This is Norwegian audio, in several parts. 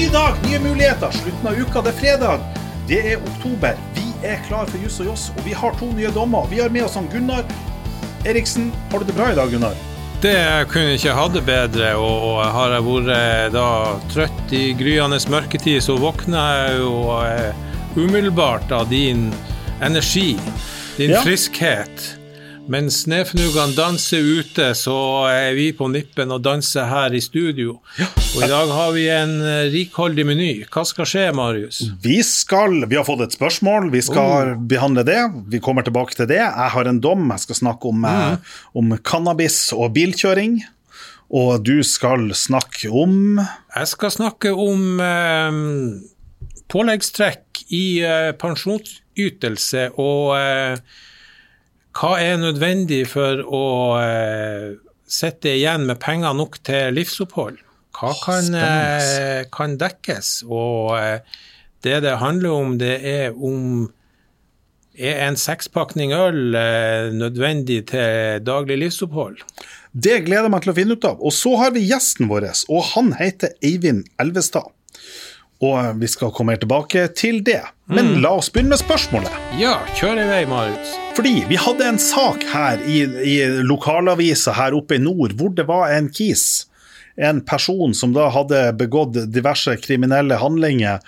Ny dag, nye muligheter. Slutten av uka, det er fredag. Det er oktober. Vi er klar for Juss og Joss, og vi har to nye dommer. Vi har med oss han Gunnar Eriksen. Har du det bra i dag, Gunnar? Det kunne ikke hatt det bedre, og har jeg vært da trøtt i gryende mørketid, så våkner jeg jo eh, umiddelbart av din energi, din Ja. friskhet. Mens Snefnugene danser ute, så er vi på nippen og danser her i studio. Og i dag har vi en eh, rikholdig meny. Hva skal skje, Marius? Vi skal, vi har fått et spørsmål, vi skal behandle det. Vi kommer tilbake til det. Jeg har en dom, jeg skal snakke om, eh, om cannabis og bilkjøring. Og du skal snakke om Jeg skal snakke om eh, påleggstrekk i eh, pensjonsytelse og eh, hva er nødvendig for å eh, sitte igjen med penger nok til livsopphold? Hva kan, eh, kan dekkes? Og eh, det det handler om, det er om er en sekspakning øl eh, nødvendig til daglig livsopphold? Det gleder jeg meg til å finne ut av. Og så har vi gjesten vår, og han heter Eivind Elvestad. Og vi skal komme mer tilbake til det. Men la oss begynne med spørsmålet. Ja, kjør i vei, Marius. Fordi vi hadde en sak her i, i lokalavisa her oppe i nord, hvor det var en kis, en person som da hadde begått diverse kriminelle handlinger,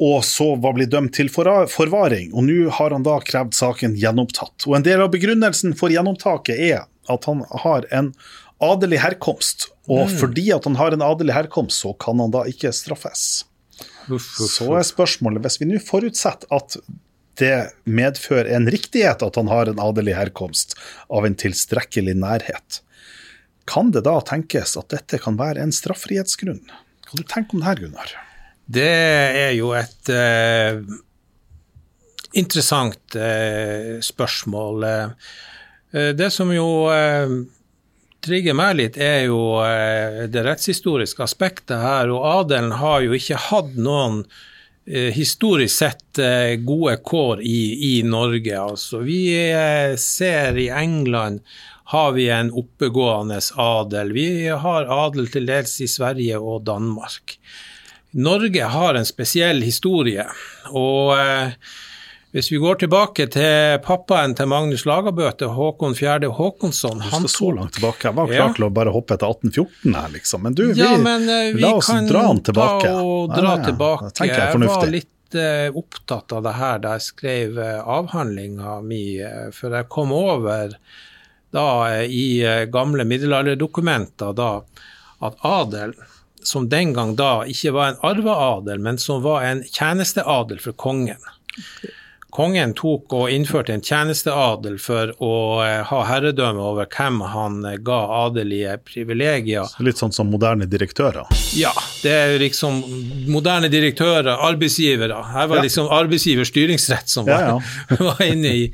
og så var blitt dømt til forvaring. Og nå har han da krevd saken gjenopptatt. Og en del av begrunnelsen for gjenopptaket er at han har en adelig herkomst. Og fordi at han har en adelig herkomst, så kan han da ikke straffes. Så er spørsmålet, hvis vi nå forutsetter at det medfører en riktighet at han har en adelig herkomst av en tilstrekkelig nærhet, kan det da tenkes at dette kan være en straffrihetsgrunn? Hva du tenker om det her, Gunnar? Det er jo et eh, interessant eh, spørsmål. Eh, det som jo eh, trigger meg litt, er jo eh, det rettshistoriske aspektet her. Og adelen har jo ikke hatt noen eh, historisk sett eh, gode kår i, i Norge. Altså, vi ser i England har vi en oppegående adel. Vi har adel til dels i Sverige og Danmark. Norge har en spesiell historie, og hvis vi går tilbake til pappaen til Magnus Lagabøte, Håkon 4. Håkonsson Du han skal så langt tilbake. Jeg var klar til å bare hoppe etter 1814 her, liksom. Men du, vi, Ja, men eh, vi la oss kan dra den tilbake. ta og dra Ja, tilbake. jeg Jeg var litt uh, opptatt av det her da jeg skrev uh, avhandlinga mi, uh, for jeg kom over da i gamle middelalderdokumenter da at adel, som den gang da ikke var en arveadel, men som var en tjenesteadel for kongen. Kongen tok og innførte en tjenesteadel for å eh, ha herredømme over hvem han eh, ga adelige privilegier. Litt sånn som moderne direktører. Ja, det er liksom moderne direktører, arbeidsgivere. Her var Ja. liksom arbeidsgiverstyringsrett som var, Ja, var inne i,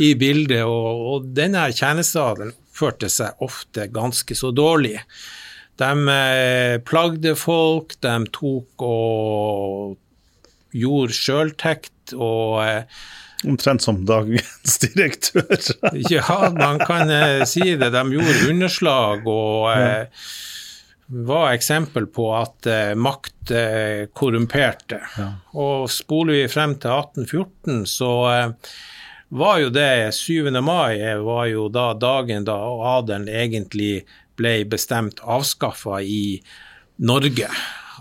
i bildet, og, og denne tjenesteadelen førte seg ofte ganske så dårlig. De eh, plagde folk, de tok og gjorde sjøltekt og eh, Omtrent som dagens direktør. Ja, man kan eh, si det. De gjorde underslag og eh, var eksempel på at eh, makt eh, korrumperte. Og spoler vi frem til 1814, så eh, var jo det 7. mai var jo da dagen da adelen egentlig ble bestemt avskaffa i Norge.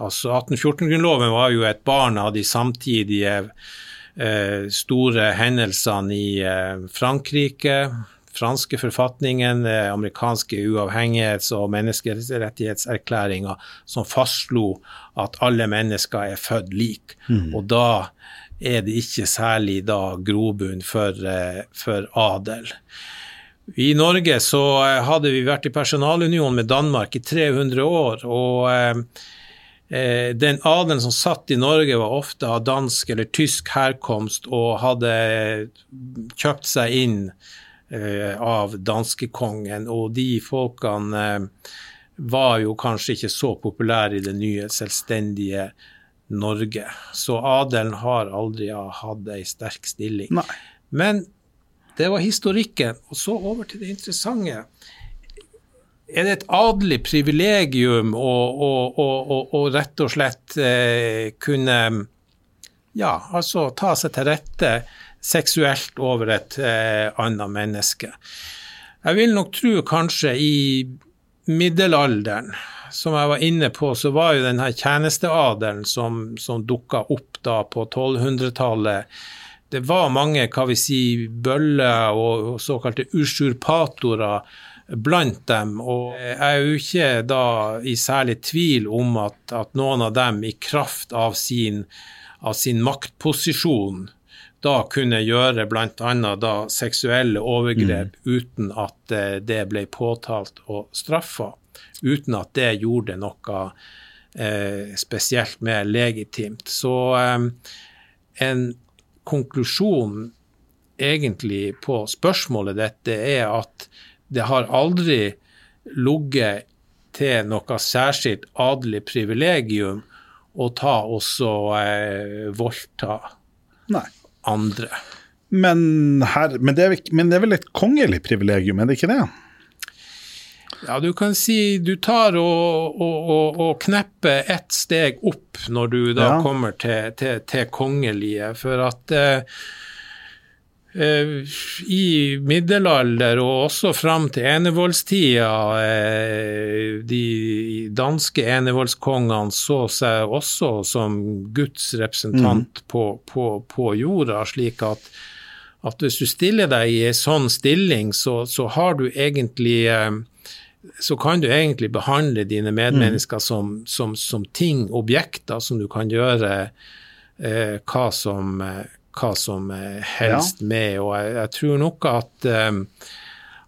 Altså 1814-grunnloven var jo et barn av de samtidige eh, store hendelsene i eh, Frankrike, franske forfatningen, eh, amerikanske uavhengighets- og menneskerettighetserklæringa, som fastslo at alle mennesker er født like. Og da er det ikke særlig da grobunn for, eh, for adel. I Norge så eh, hadde vi vært i personalunion med Danmark i 300 år, og eh, den adelen som satt i Norge var ofte av dansk eller tysk herkomst og hadde kjøpt seg inn eh, av danskekongen, og de folkene eh, var jo kanskje ikke så populære i det nye selvstendige Norge. Så adelen har aldri hatt ei sterk stilling. Nei. Men det var historikken. Og så over til det interessante. Er det et adelig privilegium å, å, å, å rett og slett eh, kunne ja, altså ta seg til rette seksuelt over et eh, annet menneske. Jeg vil nok tro kanskje i middelalderen, som jeg var inne på, så var jo denne tjenesteadelen som, som dukka opp da på 1200-tallet det var mange hva vi si, bøller og såkalte usurpatorer blant dem. Og jeg er jo ikke da i særlig tvil om at, at noen av dem i kraft av sin, av sin maktposisjon da kunne gjøre bl.a. da seksuelle overgrep mm. uten at eh, det ble påtalt og straffa. Uten at det gjorde noe eh, spesielt mer legitimt. Så eh, en konklusjon egentlig på spørsmålet dette er at det har aldri ligget til noe særskilt adelig privilegium å ta også eh, voldta Nei. andre. Men, her, men, det er, men, det er, vel et kongelig privilegium, er det ikke det? Ja, du kan si du tar og, og, og, og knepper ett steg opp når du da ja. kommer til, til, til, kongelige, for at eh, i middelalder og også fram til enevoldstida eh, De danske enevoldskongene så seg også som Guds representant mm. på, på, på, jorda, slik at, at, hvis du stiller deg i en sånn stilling, så, så, har du egentlig eh, så kan du egentlig behandle dine medmennesker mm. som, som, som, ting, objekter, som du kan gjøre eh, hva som hva som helst med. Og jeg, jeg tror nok at, um,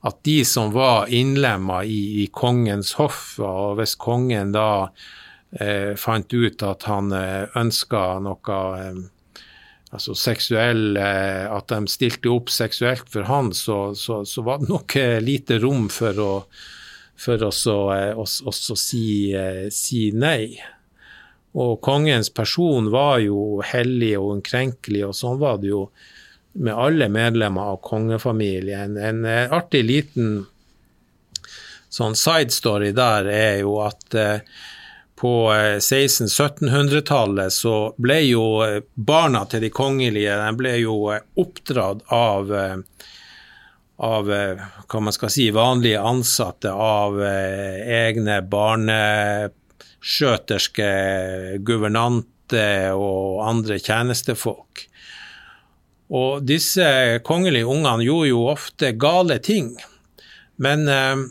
at de som var innlemma i, i, kongens hoff, og hvis kongen da uh, fant ut at han eh, ønska noe um, altså seksuell uh, At de stilte opp seksuelt for han, så, så, så var det nok lite rom for å, for også, også si, si nei. Og kongens person var jo hellig og ukrenkelig, og sånn var det jo med alle medlemmer av kongefamilien. En, en artig liten sånn side story der er jo at eh, på 1600-1700-tallet eh, så ble jo eh, barna til de kongelige de ble jo eh, oppdratt av, av hva man skal si, vanlige ansatte, av egne barnepassere skjøterske guvernante og andre tjenestefolk. Og disse kongelige ungene gjorde jo ofte gale ting. Men eh,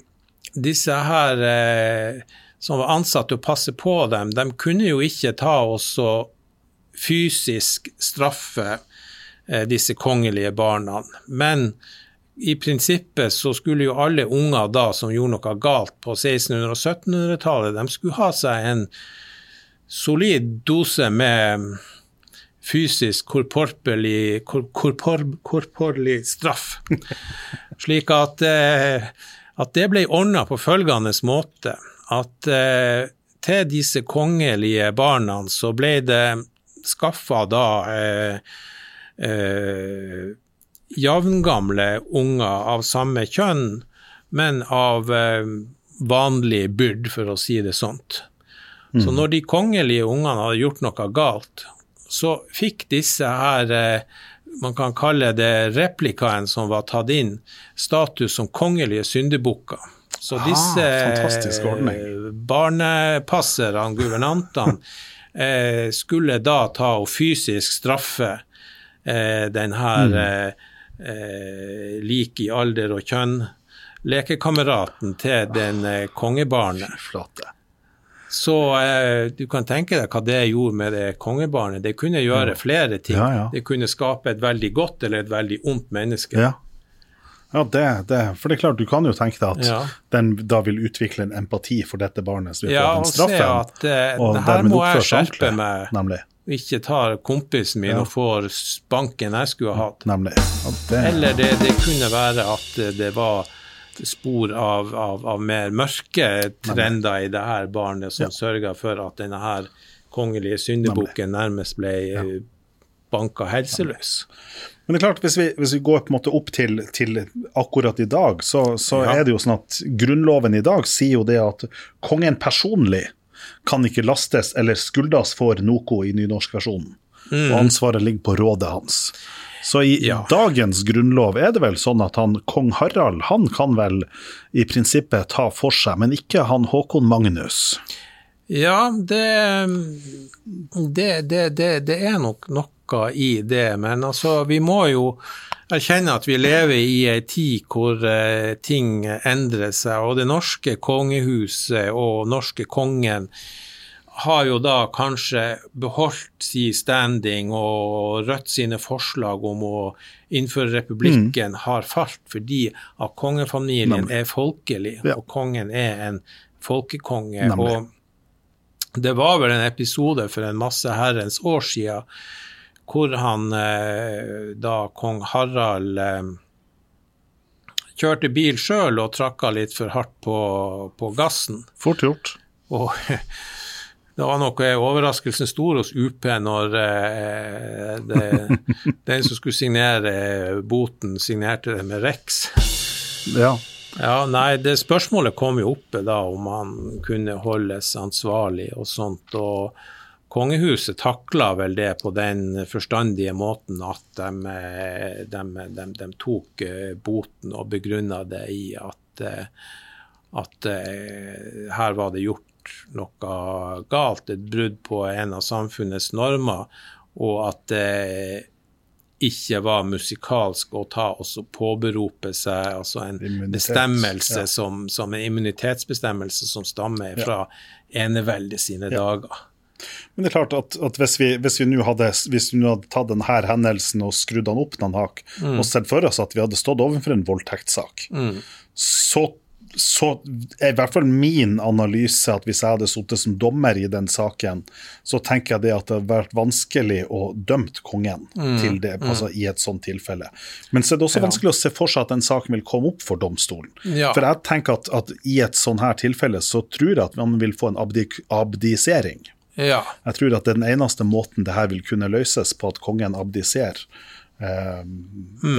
disse her eh, som var ansatt til å passe på dem, de kunne jo ikke ta oss og fysisk straffe eh, disse kongelige barna. Men i prinsippet så skulle jo alle unger da som gjorde noe galt på 1600- og 1700-tallet, de skulle ha seg en solid dose med fysisk korporlig, korpor, korporlig straff. Slik at, eh, at, det ble ordna på følgende måte. At eh, til disse kongelige barna så ble det skaffa da eh, eh, jevngamle unger av samme kjønn, men av eh, vanlig byrd, for å si det sånt. Mm. Så når de kongelige ungene hadde gjort noe galt, så fikk disse her eh, man kan kalle det replikaen som var tatt inn, status som kongelige syndebukker. Så ah, disse ah, barnepasserne, guvernantene, eh, skulle da ta og fysisk straffe eh, den her mm. Eh, lik i alder og kjønn, lekekameraten til den eh, kongebarnet. Så eh, du kan tenke deg hva det gjorde med det kongebarnet. Det kunne gjøre flere ting. Ja, ja. Det kunne skape et veldig godt eller et veldig ondt menneske. Ja. Ja, det, det, for det er klart, du kan jo tenke deg at ja. den da vil utvikle en empati for dette barnet. Så ja, og se at eh, og må jeg skjerpe meg. Nemlig ikke tar kompisen min ja. og får banken jeg skulle ha hatt. Det... Eller det, det, kunne være at det var spor av, av, av mer mørke trender i det her barnet som ja. sørga for at denne her kongelige syndebukken nærmest ble ja. banka helseløs. Men det er klart, hvis vi, hvis vi går på en måte opp til, til akkurat i dag, så, så Ja. er det jo sånn at Grunnloven i dag sier jo det at kongen personlig kan ikke lastes eller skuldes for noe i nynorskversjonen. Og ansvaret ligger på rådet hans. Så i Mm. Ja. dagens grunnlov er det vel sånn at han, kong Harald han kan vel i prinsippet ta for seg, men ikke han Håkon Magnus. Ja, det, det, det, det, det er nok noe i det, men altså, vi må jo erkjenne at vi lever i ei tid hvor eh, ting endrer seg, og det norske kongehuset og norske kongen har jo da kanskje beholdt sin standing, og Rødt sine forslag om å innføre republikken har falt fordi at kongefamilien er folkelig, Ja. og kongen er en folkekonge. Nemlig. og det var vel en episode for en masse herrens år siden hvor han eh, da kong Harald eh, kjørte bil sjøl og trakka litt for hardt på, på gassen. Fort gjort. Og det var nok eh, overraskelsen stor hos UP når eh, det, den som skulle signere boten, signerte det med Rex. Ja. Ja, nei, det spørsmålet kom jo oppe da om han kunne holdes ansvarlig og sånt, og kongehuset takla vel det på den forstandige måten at de, eh, de, de, de tok eh, boten og begrunna det i at, eh, at her var det gjort noe galt, et brudd på en av samfunnets normer, og at det ikke var musikalsk å ta og påberope seg altså en Immunitet, bestemmelse ja. som, som en immunitetsbestemmelse som stammer fra eneveldet sine dager. Men det er klart at, at hvis vi, hvis vi nå hadde, hadde tatt denne hendelsen og skrudd den opp noen hakk, og sett for oss at vi hadde stått overfor en voldtektssak, så, så er i hvert fall min analyse at hvis jeg hadde sittet som dommer i den saken, så tenker jeg det at det hadde vært vanskelig å dømme kongen til det, altså i et sånt tilfelle. Men så er det også vanskelig å se for seg at den saken vil komme opp for domstolen. Ja. For jeg tenker at, at i et sånt her tilfelle så tror jeg at man vil få en abdik abdisering. Ja. Jeg tror at det er den eneste måten det her vil kunne løses på, at kongen abdiserer. Eh,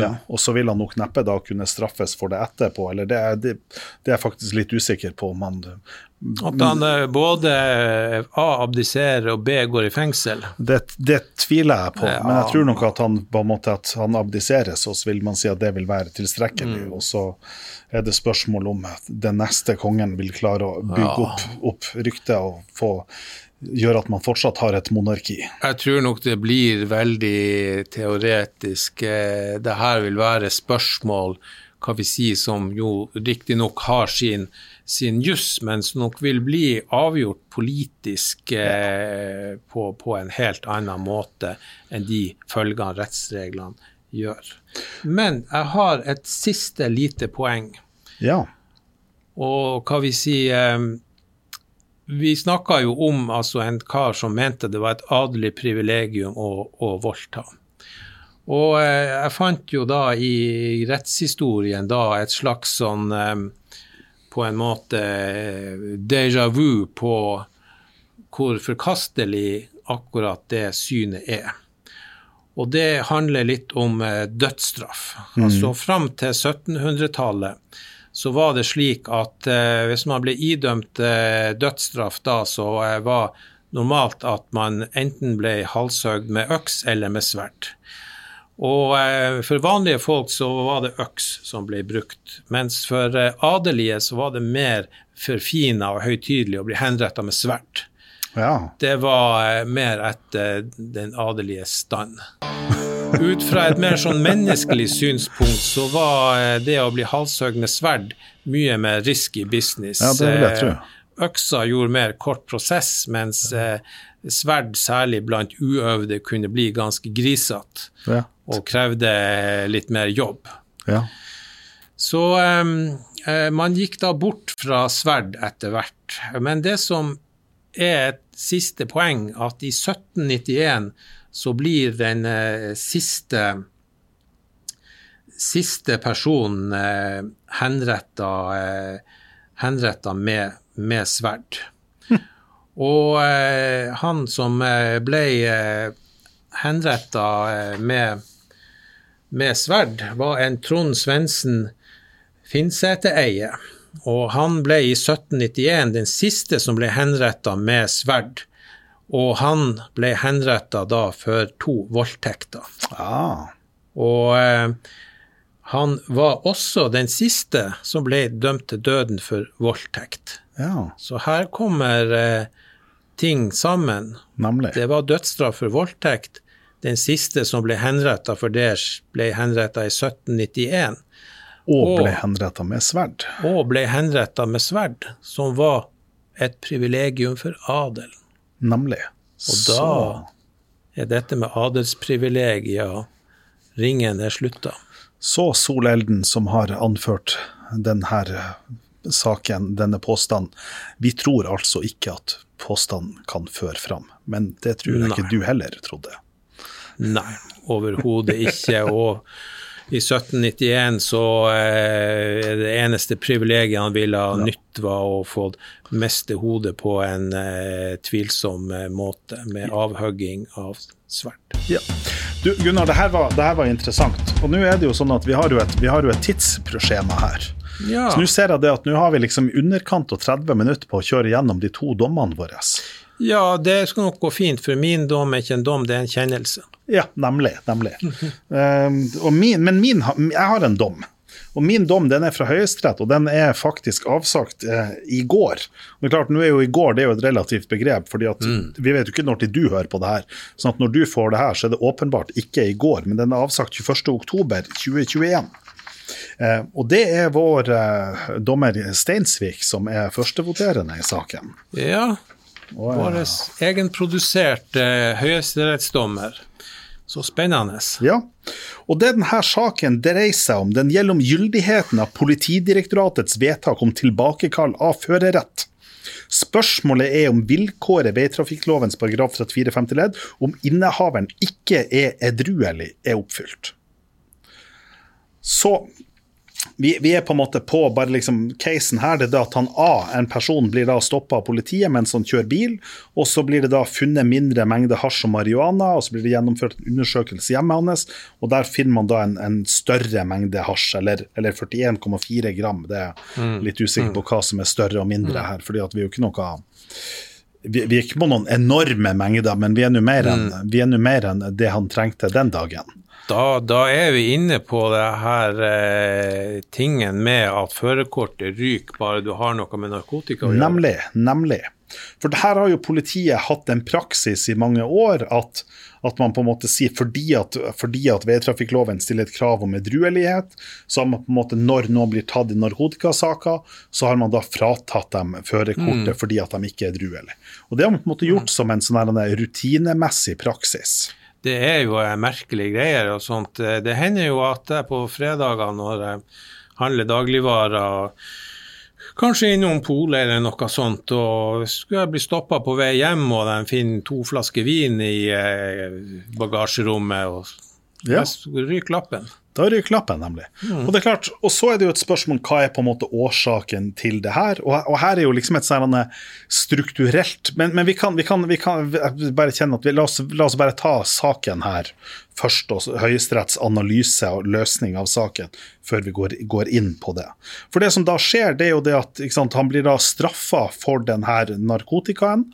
ja, og så vil han nok neppe da kunne straffes for det etterpå, eller det er, det, det er jeg faktisk litt usikker på om han At han eh, både A abdiserer og B går i fengsel. det, det tviler jeg på, Ja. men jeg tror nok at han på en måte at han abdiseres, og så vil man si at det vil være tilstrekkelig. Og så er det spørsmål om den neste kongen vil klare å bygge Ja. opp, opp ryktet og få gjøre at man fortsatt har et monarki. Jeg tror nok det blir veldig teoretisk. Eh, Det her vil være spørsmål hva vi sier, som jo riktignok har sin, sin juss, men som nok vil bli avgjort politisk eh, på, på en helt annen måte enn de følgene rettsreglene gjør. Men jeg har et siste lite poeng. Ja. Og hva vi sier eh, Vi snakka jo om altså, en kar som mente det var et adelig privilegium å, å voldta. Og eh, jeg fant jo da i rettshistorien da et slags sånn eh, På en måte eh, déjà vu på hvor forkastelig akkurat det synet er. Og det handler litt om eh, dødsstraff. Altså fram til 1700-tallet så var det slik at eh, hvis man ble idømt eh, dødsstraff da, så eh, var normalt at man enten ble halshøgd med øks eller med sverd. Og eh, for vanlige folk så var det øks som ble brukt, mens for eh, adelige så var det mer forfina og høytidelig å bli henretta med sverd. ja. Det var eh, mer etter den adelige stand. Ut fra et mer sånn menneskelig synspunkt så var eh, det å bli halshøgd med sverd mye mer risky business. Ja, det vil jeg tro. Eh, Øksa gjorde mer kort prosess, mens eh, sverd, særlig blant uøvde, kunne bli ganske grisete Ja. og krevde litt mer jobb. ja. Så eh, man gikk da bort fra sverd etter hvert. Men det som er et siste poeng, at i 1791 så blir den eh, siste siste personen eh, henretta, eh, henretta med, med sverd. Og eh, han som ble henretta med, med sverd, var en Trond Svendsen Finnseteeie. Og han ble i 1791 den siste som ble henretta med sverd. Og han ble henretta da for to voldtekter. Ah. Og eh, han var også den siste som ble dømt til døden for voldtekt. Ja, Så her kommer eh, ting sammen. nemlig. Det var dødsstraff for voldtekt. Den siste som ble henretta for det, ble henretta i 1791. Og ble henretta med sverd. Og ble henretta med sverd, som var et privilegium for adelen. Nemlig. Og da er dette med adelsprivilegier Ringen er slutta. Så Solelden, som har anført denne saken, denne påstanden, vi tror altså ikke at påstanden kan føre fram. Men det tror jeg ikke du heller trodde. Nei, overhodet ikke. Og i 1791 så eh, det eneste privilegiet han ville ha nytt, var å få miste hodet på en eh, tvilsom eh, måte, med avhugging av sverd. Ja. Du, Gunnar, det her, var, det her var interessant. Og nå er det jo sånn at vi har jo et, vi har jo et tidsskjema her. Ja, Så nå ser jeg det at nå har vi liksom underkant av 30 minutter på å kjøre gjennom de to dommene våre. Ja, det skal nok gå fint, for min dom er ikke en dom, det er en kjennelse. Ja, nemlig. nemlig. Um, og min, men min, jeg har en dom. Og min dom den er fra Høyesterett, og den er faktisk avsagt eh, i går. Og det er klart, nå er jo I går det er jo et relativt begrep, fordi at vi vet jo ikke når til du hører på det her. sånn at når du får det her, så er det åpenbart ikke i går, men den er avsagt 21.10.2021. Eh, og det er vår eh, dommer Steinsvik som er førstevoterende i saken. Ja, Eh, vår egenproduserte eh, høyesterettsdommer. Så spennende. Ja, og det denne saken dreier seg om, den gjelder om gyldigheten av Politidirektoratets vedtak om tilbakekall av førerrett. Spørsmålet er om vilkåret veitrafikklovens paragraf 34 femte ledd om innehaveren ikke er edruelig, er oppfylt. Så vi, vi er på en måte på bare liksom casen her. Det er at han A, en person, blir da stoppa av politiet mens han kjører bil. Og så blir det da funnet mindre mengde hasj og marihuana, og så blir det gjennomført en undersøkelse hjemme hans. Og der finner man da en, en større mengde hasj, eller, eller 41,4 gram. Det er litt usikker på hva som er større og mindre her, fordi at vi er jo ikke noe vi, vi er ikke på noen enorme mengder, men vi er nå mer enn enn det han trengte den dagen. Da, da er vi inne på det her eh, tingen med at førerkortet ryker bare du har noe med narkotika å gjøre. Nemlig, nemlig. For det her har jo politiet hatt en praksis i mange år at, at man på en måte sier fordi at, fordi at veitrafikkloven stiller et krav om edruelighet, så har man på en måte når noen blir tatt i narkotikasaker, så har man da fratatt dem førerkortet fordi at de ikke er edruelige. Og det har man på en måte gjort som en sånn rutinemessig praksis. Det er jo eh, merkelige greier og sånt. Eh, Det hender jo at jeg på fredager når jeg handler dagligvarer, kanskje innom polet eller noe sånt, og skulle jeg bli stoppa på vei hjem og de finner to flasker vin i eh, bagasjerommet, og Ja. jeg ryker lappen. Da ryker nemlig. Og det er klart, og så er det jo et spørsmål hva er på en måte årsaken til det her. Og, og her er jo liksom et sånn strukturelt Men, men vi, kan, vi, kan, vi kan bare kjenne at vi, la, oss, la oss bare ta saken her først, og Høyesteretts analyse og løsning av saken, før vi går, går inn på det. For det som da skjer, det er jo det at sant, han blir da straffa for den her narkotikaen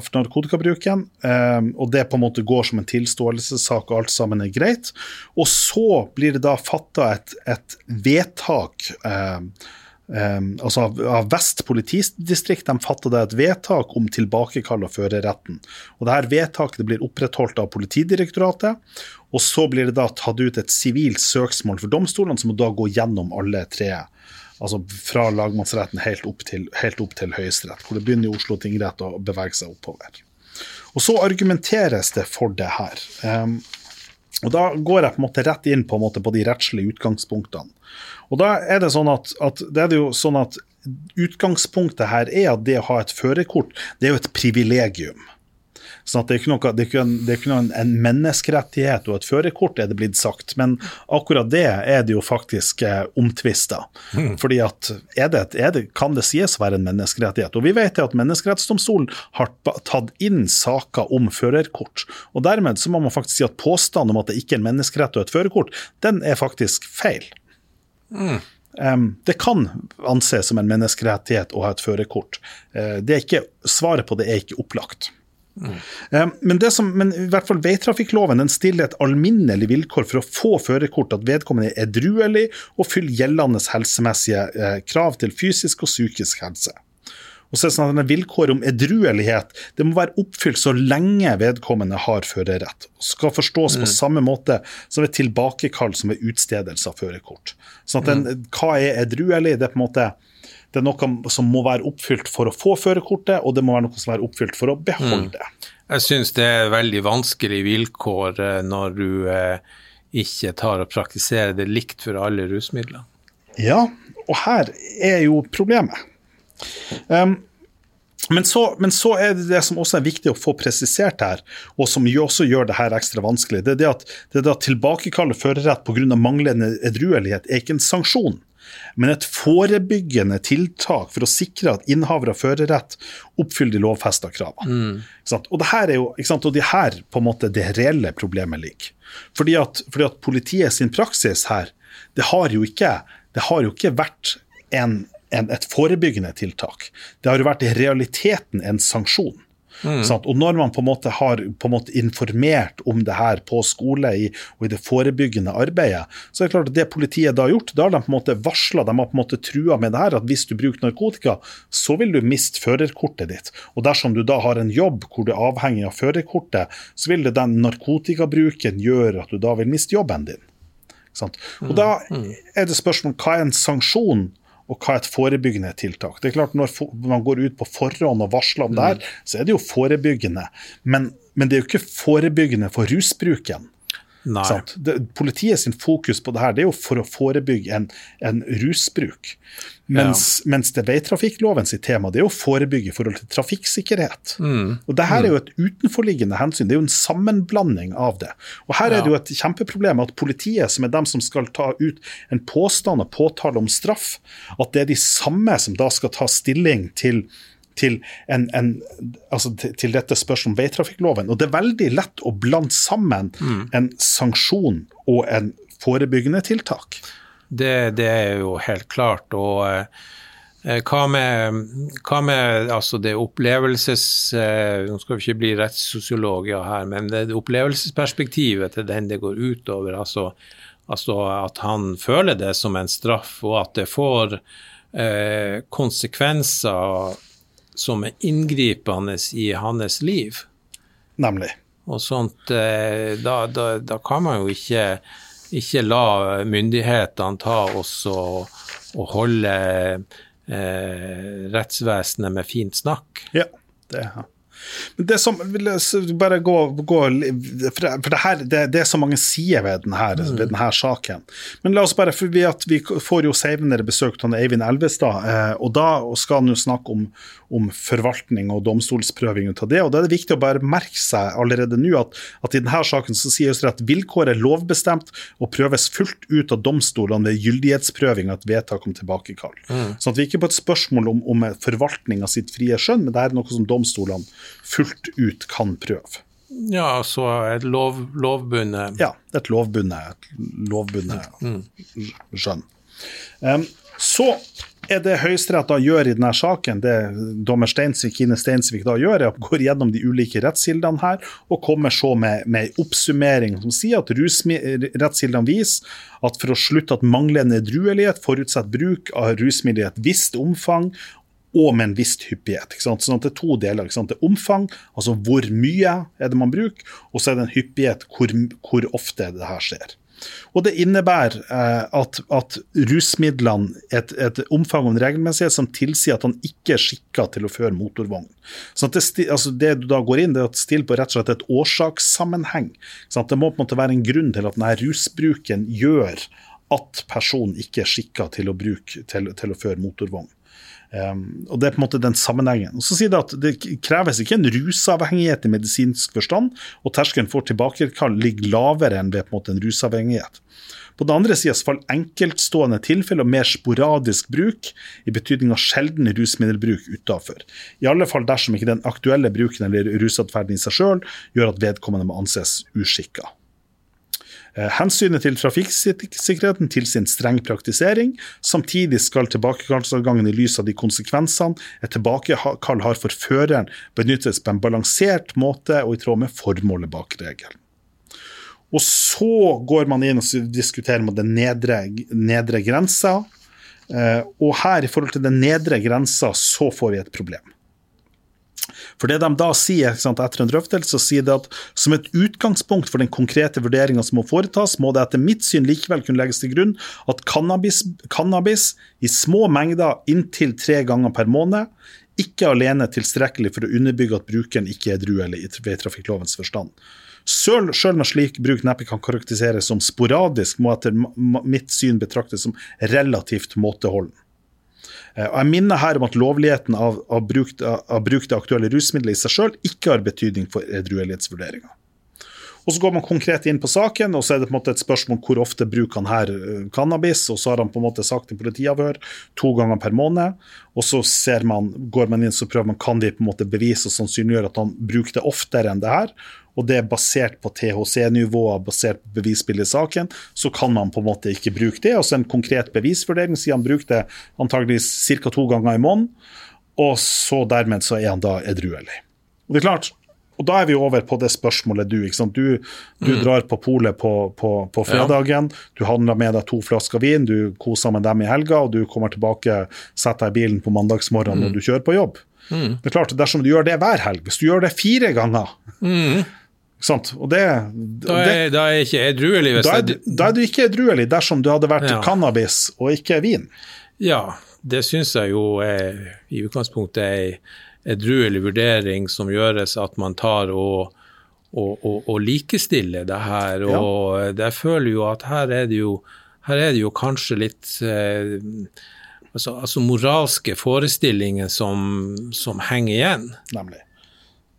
for narkotikabruken, eh, og det på en måte går som en tilståelsessak, og alt sammen er greit. Og så blir det da fatta et, et vedtak eh, altså av, av Vest politidistrikt de fatter et vedtak om tilbakekall av førerretten. Og det her vedtaket det blir opprettholdt av Politidirektoratet, og så blir det da tatt ut et sivilt søksmål for domstolene, som må da gå gjennom alle tre Altså fra lagmannsretten helt opp til, helt til Høyesterett, hvor det begynner i Oslo tingrett å bevege seg oppover. Og så argumenteres det for det her. Um, og Da går jeg på en måte rett inn på, på de rettslige utgangspunktene. Og da er det sånn at, at, det er jo sånn at Utgangspunktet her er at det å ha et førerkort, det er jo et privilegium. Sånn det er ikke, noe, det er ikke, en, det er ikke noe, en menneskerettighet og et førerkort, er det blitt sagt. Men akkurat det er det jo faktisk eh, omtvista. Mm. Fordi at er det, er det, kan det sies å være en menneskerettighet? Og vi vet at Menneskerettsdomstolen har tatt inn saker om førerkort. Og dermed så må man faktisk si at påstanden om at det ikke er en menneskerett og et førerkort, den er faktisk feil. Mm. Um, det kan anses som en menneskerettighet å ha et førerkort. Uh, svaret på det er ikke opplagt. Mm. Men, men, som, men, i hvert fall veitrafikkloven den stiller et alminnelig vilkår for å få førerkort at vedkommende er edruelig og fyller gjeldende helsemessige uh, krav til fysisk og psykisk helse. Og så er det sånn at Vilkåret om edruelighet det må være oppfylt så lenge vedkommende har førerrett. Det skal forstås mm. på samme måte som ved tilbakekall som ved utstedelse av førerkort. Sånn at den, mm. Hva er edruelig? Det er på en måte det er noe som må være oppfylt for å få førerkortet, og det må være noe som er oppfylt for å beholde mm. det. Jeg syns det er veldig vanskelig vilkår eh, når du eh, ikke tar og praktiserer det likt for alle rusmidler. Ja, og her er jo problemet. Um, men så, men så, er det det som også er viktig å få presisert her, og som også gjør det her ekstra vanskelig, det er det at, det er tilbakekalle førerrett pga. manglende edruelighet er ikke en sanksjon, men et forebyggende tiltak for å sikre at innehaver av førerrett oppfyller de lovfesta kravene. Mm. Og det her er jo, og det her på en måte det reelle problemet ligger. Fordi at, fordi at politiet sin praksis her, det har jo ikke, det har jo ikke vært en en, et forebyggende tiltak. Det har jo vært i realiteten en sanksjon. Mm. Og når man på en måte har på en måte informert om det her på skole i, og i det forebyggende arbeidet, så er det klart at det politiet da har gjort, da har de på en måte varsla, de har på en måte trua med det her at hvis du bruker narkotika, så vil du miste førerkortet ditt. Og dersom du da har en jobb hvor du er avhengig av førerkortet, så vil det den narkotikabruken gjøre at du da vil miste jobben din. Og da mm. Mm. er det spørsmål hva er en sanksjon og hva er et forebyggende tiltak. Det er klart Når man går ut på forhånd og varsler om det her, mm. så er det jo forebyggende. Men, men det er jo ikke forebyggende for rusbruken. Det, politiet sin fokus på det her det er jo for å forebygge en, en rusbruk. Mens, ja. mens det veitrafikkloven sitt tema det er å forebygge i forhold til trafikksikkerhet. Mm. Og det her er jo et utenforliggende hensyn, det er jo en sammenblanding av det. Og Her er det jo et kjempeproblem at politiet, som er dem som skal ta ut en påstand og påtale om straff, at det er de samme som da skal ta stilling til til, en, en, altså til dette spørsmålet om veitrafikkloven. Og det er veldig lett å blande sammen mm. en sanksjon og en forebyggende tiltak. Det, det er jo helt klart. og eh, hva med, hva med altså det opplevelses... Eh, nå skal vi ikke bli rettssosiologer her, men det, det opplevelsesperspektivet til den det går utover. Altså, altså, at han føler det som en straff, og at det får eh, konsekvenser som er inngripende i hans liv. Nemlig. Og sånt, eh, da, da, da kan man jo ikke, ikke la myndighetene ta oss og, og holde eh, rettsvesenet med fint snakk. Ja, det er men det som bare gå, gå For, det, her, det, det, er så mange sider ved denne, ved denne saken. Men la oss bare, for vi, vi får jo senere besøk av Eivind Elvestad, eh, og da skal han jo snakke om, om forvaltning og domstolsprøving av det. og Da er det viktig å bare merke seg allerede nå at, at i denne saken så sier Høyesterett vilkåret er lovbestemt og prøves fullt ut av domstolene ved gyldighetsprøving av et vedtak om tilbakekall. Mm. Sånn at vi ikke på et spørsmål om, om av sitt frie skjønn, men det er noe som domstolene fullt ut kan prøve. Ja, altså et lov, lovbundet Ja, et lovbundet, lovbundet mm. skjønn. Um, så er det Høyesterett da gjør i denne saken, det dommer Steinsvik, Kine Steinsvik da gjør, er å gå gjennom de ulike rettskildene her, og kommer så med, med en oppsummering som sier at rettskildene viser at for å slutte at manglende edruelighet forutsetter bruk av rusmiddel i et visst omfang, og med en viss hyppighet. Sånn at Det er to deler. Det er omfang, altså hvor mye er det man bruker, og så er det en hyppighet, hvor, hvor ofte det her skjer. Og Det innebærer eh, at, at, rusmidlene et, et omfang og en regelmessighet som tilsier at han ikke er skikka til å føre motorvogn. Så det, altså det, du da går inn, det er å stille på rett og slett et årsakssammenheng. Så det må på en måte være en grunn til at denne rusbruken gjør at personen ikke er skikka til, til, til å føre motorvogn. Um, og Det er på en måte den sammenhengen. Og så sier Det at det kreves ikke en rusavhengighet i medisinsk forstand, og terskelen for tilbakekall ligger lavere enn ved på en måte en rusavhengighet. På den andre sida faller enkeltstående tilfeller og mer sporadisk bruk, i betydning av sjelden rusmiddelbruk utafor. I alle fall dersom ikke den aktuelle bruken eller rusatferden i seg sjøl gjør at vedkommende må anses uskikka. Eh, hensynet til trafikksikkerheten til sin streng praktisering. Samtidig skal tilbakekallsadgangen i lys av de konsekvensene et tilbakekall har for føreren, benyttes på en balansert måte og i tråd med formålet bak regelen. Og så går man inn og diskuterer med den nedre, nedre grensa. Eh, og her, i forhold til den nedre grensa, så får vi et problem. For det de da sier sant, etter en drøftelse, sier det at som et utgangspunkt for den konkrete vurderinga som må foretas, må det etter mitt syn likevel kunne legges til grunn at cannabis, cannabis i små mengder inntil tre ganger per måned ikke alene tilstrekkelig for å underbygge at brukeren ikke er edruelig ved trafikklovens forstand. Selv, selv slik bruk neppe kan karakteriseres som sporadisk, må etter mitt syn betraktes som relativt måteholden. Eh, og Jeg minner her om at lovligheten av, av, bruk, av bruk det aktuelle rusmiddelet i seg selv ikke har betydning for edruelighetsvurderinga. Og Så går man konkret inn på saken, og så er det på en måte et spørsmål hvor ofte bruker han her eh, cannabis. og Så har han på en måte sagt i politiavhør to ganger per måned. og Så man, går man inn så prøver man kan de på en måte bevise og sannsynliggjøre at han bruker det oftere enn det her og det er basert på THC-nivåer, basert på bevisbildet i saken, så kan man på en måte ikke bruke det. Og så en konkret bevisvurdering sier han bruker det antageligvis ca. to ganger i måneden, og så dermed så er han da edruelig. Og det er klart, og da er vi over på det spørsmålet du. ikke sant? Du, du mm. drar på polet på, på, på, fredagen, du handler med deg to flasker vin, du koser med dem i helga, og du kommer tilbake, setter deg i bilen på mandagsmorgen mm. når du kjører på jobb. Mm. Det er klart, Dersom du gjør det hver helg, hvis du gjør det fire ganger, mm. Sant? Og det, da, er, da er ikke edruelig? Da er, da er du ikke edruelig dersom du hadde vært ja. cannabis og ikke vin. Ja, det syns jeg jo er i utgangspunktet ei edruelig vurdering som gjøres at man tar og, og, og, og likestiller det her. Ja. Og jeg føler jo at her er det jo, her er det jo kanskje litt eh, altså, altså, moralske forestillinger som, som henger igjen. Nemlig.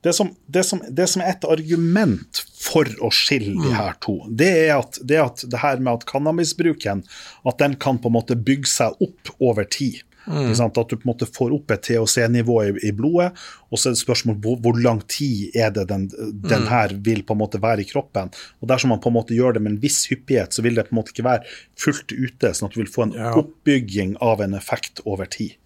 Det som, det, som, det som, er et argument for å skille de mm. her to, det er at det, at det her med at cannabisbruken at den kan på en måte bygge seg opp over tid. Mm. At du på en måte får opp et THC-nivå i, i, blodet, og så er det spørsmål hvor, hvor lang tid er det den, den, mm. her vil på en måte være i kroppen. Og Dersom man på en måte gjør det med en viss hyppighet, så vil det på en måte ikke være fullt ute, sånn at du vil få en ja. oppbygging av en effekt over tid.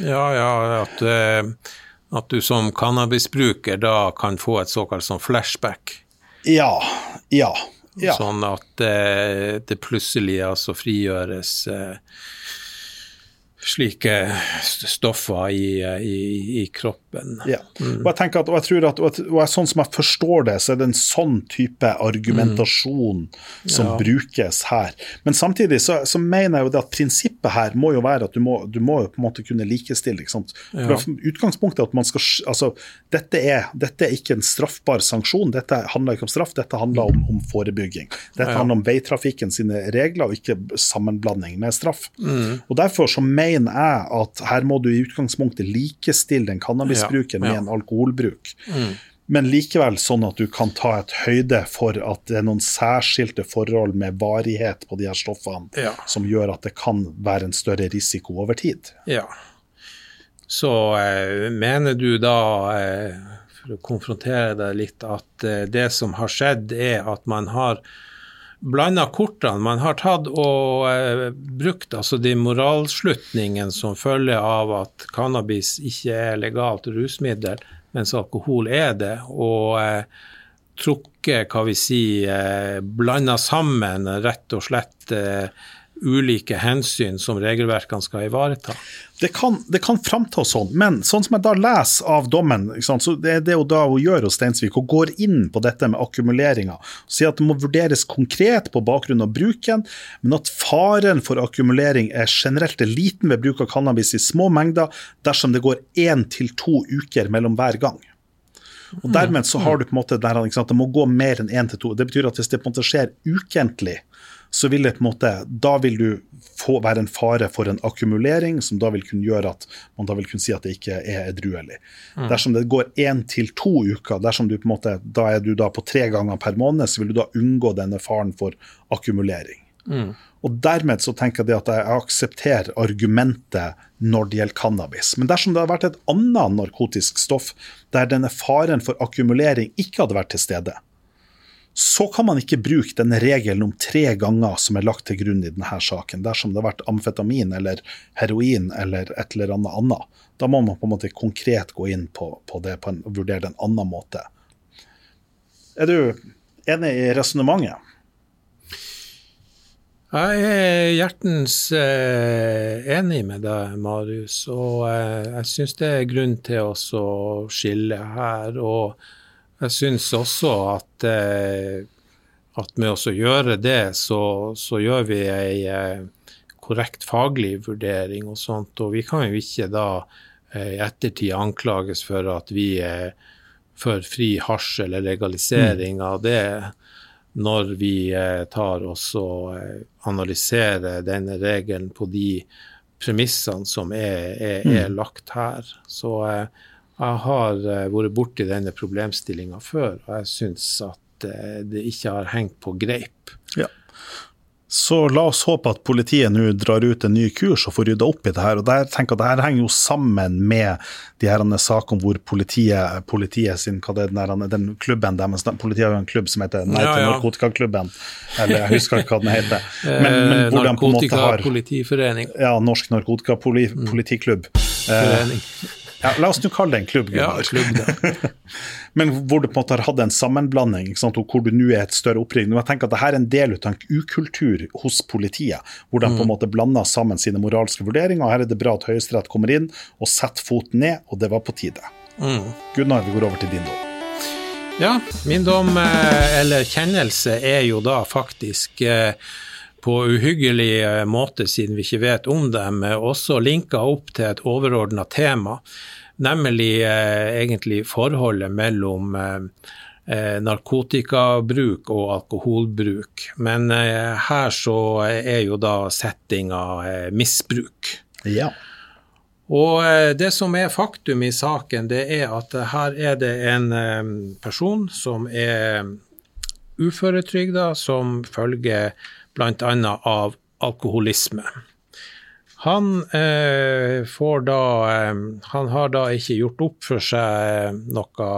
Ja, ja, at... Uh at du som cannabisbruker da kan få et såkalt sånn flashback? Ja. Ja. ja. Sånn at eh, det plutselig altså frigjøres eh, slike stoffer i, i, i kroppen. Ja. Mm. Og jeg tenker at, og jeg tror at, og jeg, Sånn som jeg forstår det, så er det en sånn type argumentasjon mm. som ja. brukes her. Men samtidig så, så, mener jeg jo det at prinsippet her må jo være at du må, du må på en måte kunne likestille. ikke sant? For ja. Utgangspunktet er at man skal, altså, dette er, dette er ikke en straffbar sanksjon. Dette handler ikke om straff, dette handler om, om forebygging. Dette handler om veitrafikken sine regler, og ikke sammenblanding med straff. Mm. Og Derfor så mener jeg at her må du i utgangspunktet likestille den cannabisbruken ja, ja. med en alkoholbruk. Mm. Men likevel sånn at du kan ta et høyde for at det er noen særskilte forhold med varighet på de her stoffene ja. som gjør at det kan være en større risiko over tid. Ja. Så eh, mener du da, eh, for å konfrontere deg litt, at eh, det som har skjedd er at man har blanda kortene. Man har tatt og eh, brukt altså de moralslutningene som følger av at cannabis ikke er legalt rusmiddel, mens alkohol er det. og eh, trukket, hva vi sier, eh, blanda sammen rett og slett eh, ulike hensyn som regelverkene skal ivareta. Det kan, det kan framta sånn, men sånn som jeg da leser av dommen, så det er det hun da hun gjør hos Steinsvik, hun går inn på dette med akkumuleringa. Sier at det må vurderes konkret på bakgrunn av bruken, men at faren for akkumulering er generelt liten ved bruk av cannabis i små mengder dersom det går én til to uker mellom hver gang. Og Dermed så har du på en måte der, det må gå mer enn én til to. Det betyr at hvis det på en måte skjer ukentlig, så vil det på en måte Da vil du få være en fare for en akkumulering, som da vil kunne gjøre at man da vil kunne si at det ikke er edruelig. Mm. Dersom det går én til to uker, dersom du på en måte, da er du da på tre ganger per måned, så vil du da unngå denne faren for akkumulering. Mm. Og Dermed så tenker jeg at jeg aksepterer argumentet når det gjelder cannabis. Men dersom det hadde vært et annet narkotisk stoff der denne faren for akkumulering ikke hadde vært til stede, så kan man ikke bruke denne regelen om tre ganger som er lagt til grunn i denne saken, dersom det har vært amfetamin eller heroin eller et eller annet annet. Da må man på en måte konkret gå inn på, på det på en, og vurdere det en annen måte. Er du enig i resonnementet? Jeg er hjertens eh, enig med deg, Marius. Og eh, jeg syns det er grunn til å skille her. Og jeg syns også at, eh, at med å gjøre det, så, så gjør vi ei eh, korrekt faglig vurdering og sånt. Og vi kan jo ikke da eh, i ettertid anklages for at vi er for fri hasj eller legalisering av det når vi tar oss og analyserer denne regelen på de premissene som er, er, er mm. lagt her. Så jeg har eh, vært borti denne problemstillinga før, og jeg syns at eh, det ikke har hengt på greip. Ja. Så la oss håpe at politiet nå drar ut en ny kurs og får rydda opp i det her. og der tenker jeg at det her henger jo sammen med de her sakene hvor politiet, politiet sin, hva det er, den, den klubben deres, Politiet har jo en klubb som heter Nei til ja, ja. narkotikaklubben, eller jeg husker ikke hva den heter. Men, men hvor de på en måte har Narkotikapolitiforening. Ja, Norsk narkotikapolitiklubb. Mm. Ja, la oss nå kalle det en klubb. Ja, klubb det. Men hvor du på en måte har hatt en sammenblanding, hvor du nå er et større opprykk. Jeg tenker at Dette er en del av en ukultur hos politiet, hvor de på en mm. måte blander sammen sine moralske vurderinger. Her er det bra at Høyesterett kommer inn og setter foten ned, og det var på tide. Mm. Gunnar, vi går over til din dom. Ja, min dom, eh, eller kjennelse, er jo da faktisk eh, på uhyggelig eh, måte, siden vi ikke vet om dem, også linka opp til et overordna tema, nemlig eh, egentlig forholdet mellom eh, narkotikabruk og alkoholbruk. Men her så er jo da settinga misbruk. Ja. Og det som er faktum i saken, det er at her er det en person som er uføretrygda som følge bl.a. av alkoholisme. Han, eh, får da, eh, han har da ikke gjort opp for seg noe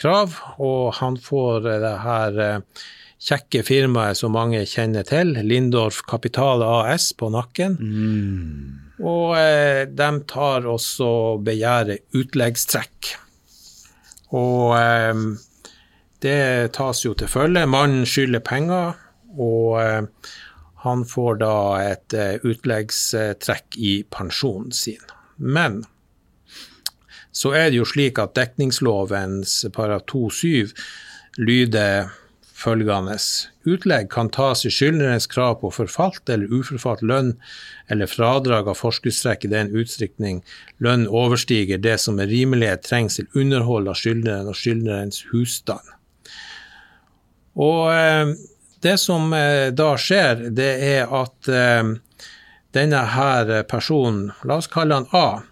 krav, og han får det her eh, kjekke firmaet som mange kjenner til, Lindorf Kapital AS, på nakken. Mm. Og eh, de tar også begjæret utleggstrekk. Og eh, det tas jo til følge. Mannen skylder penger og eh, han får da et eh, utleggstrekk i pensjonen sin. Men så er det jo slik at dekningslovens para 2-7 lyder følgende Utlegg kan tas i skyldnerens krav på forfalt eller uforfalt lønn eller fradrag av forskuddstrekk i den utstrekning lønn overstiger det som med rimelighet trengs til underhold av skyldneren og skyldnerens husstand. Og eh, det som eh, da skjer, det er at eh, denne her personen, la oss kalle han A,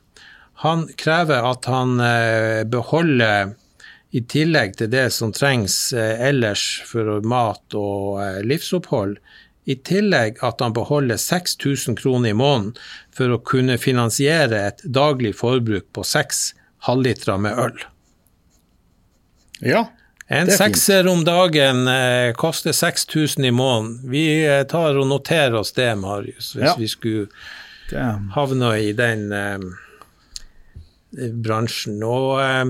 han krever at han eh, beholder i tillegg til det som trengs ellers for mat og livsopphold, i tillegg at han beholder 6000 kroner i måneden for å kunne finansiere et daglig forbruk på seks halvlitere med øl. Ja, en sekser om dagen eh, koster 6000 i måneden. Vi eh, tar og noterer oss det, Marius, hvis ja. vi skulle havne i den eh, bransjen. Og, eh,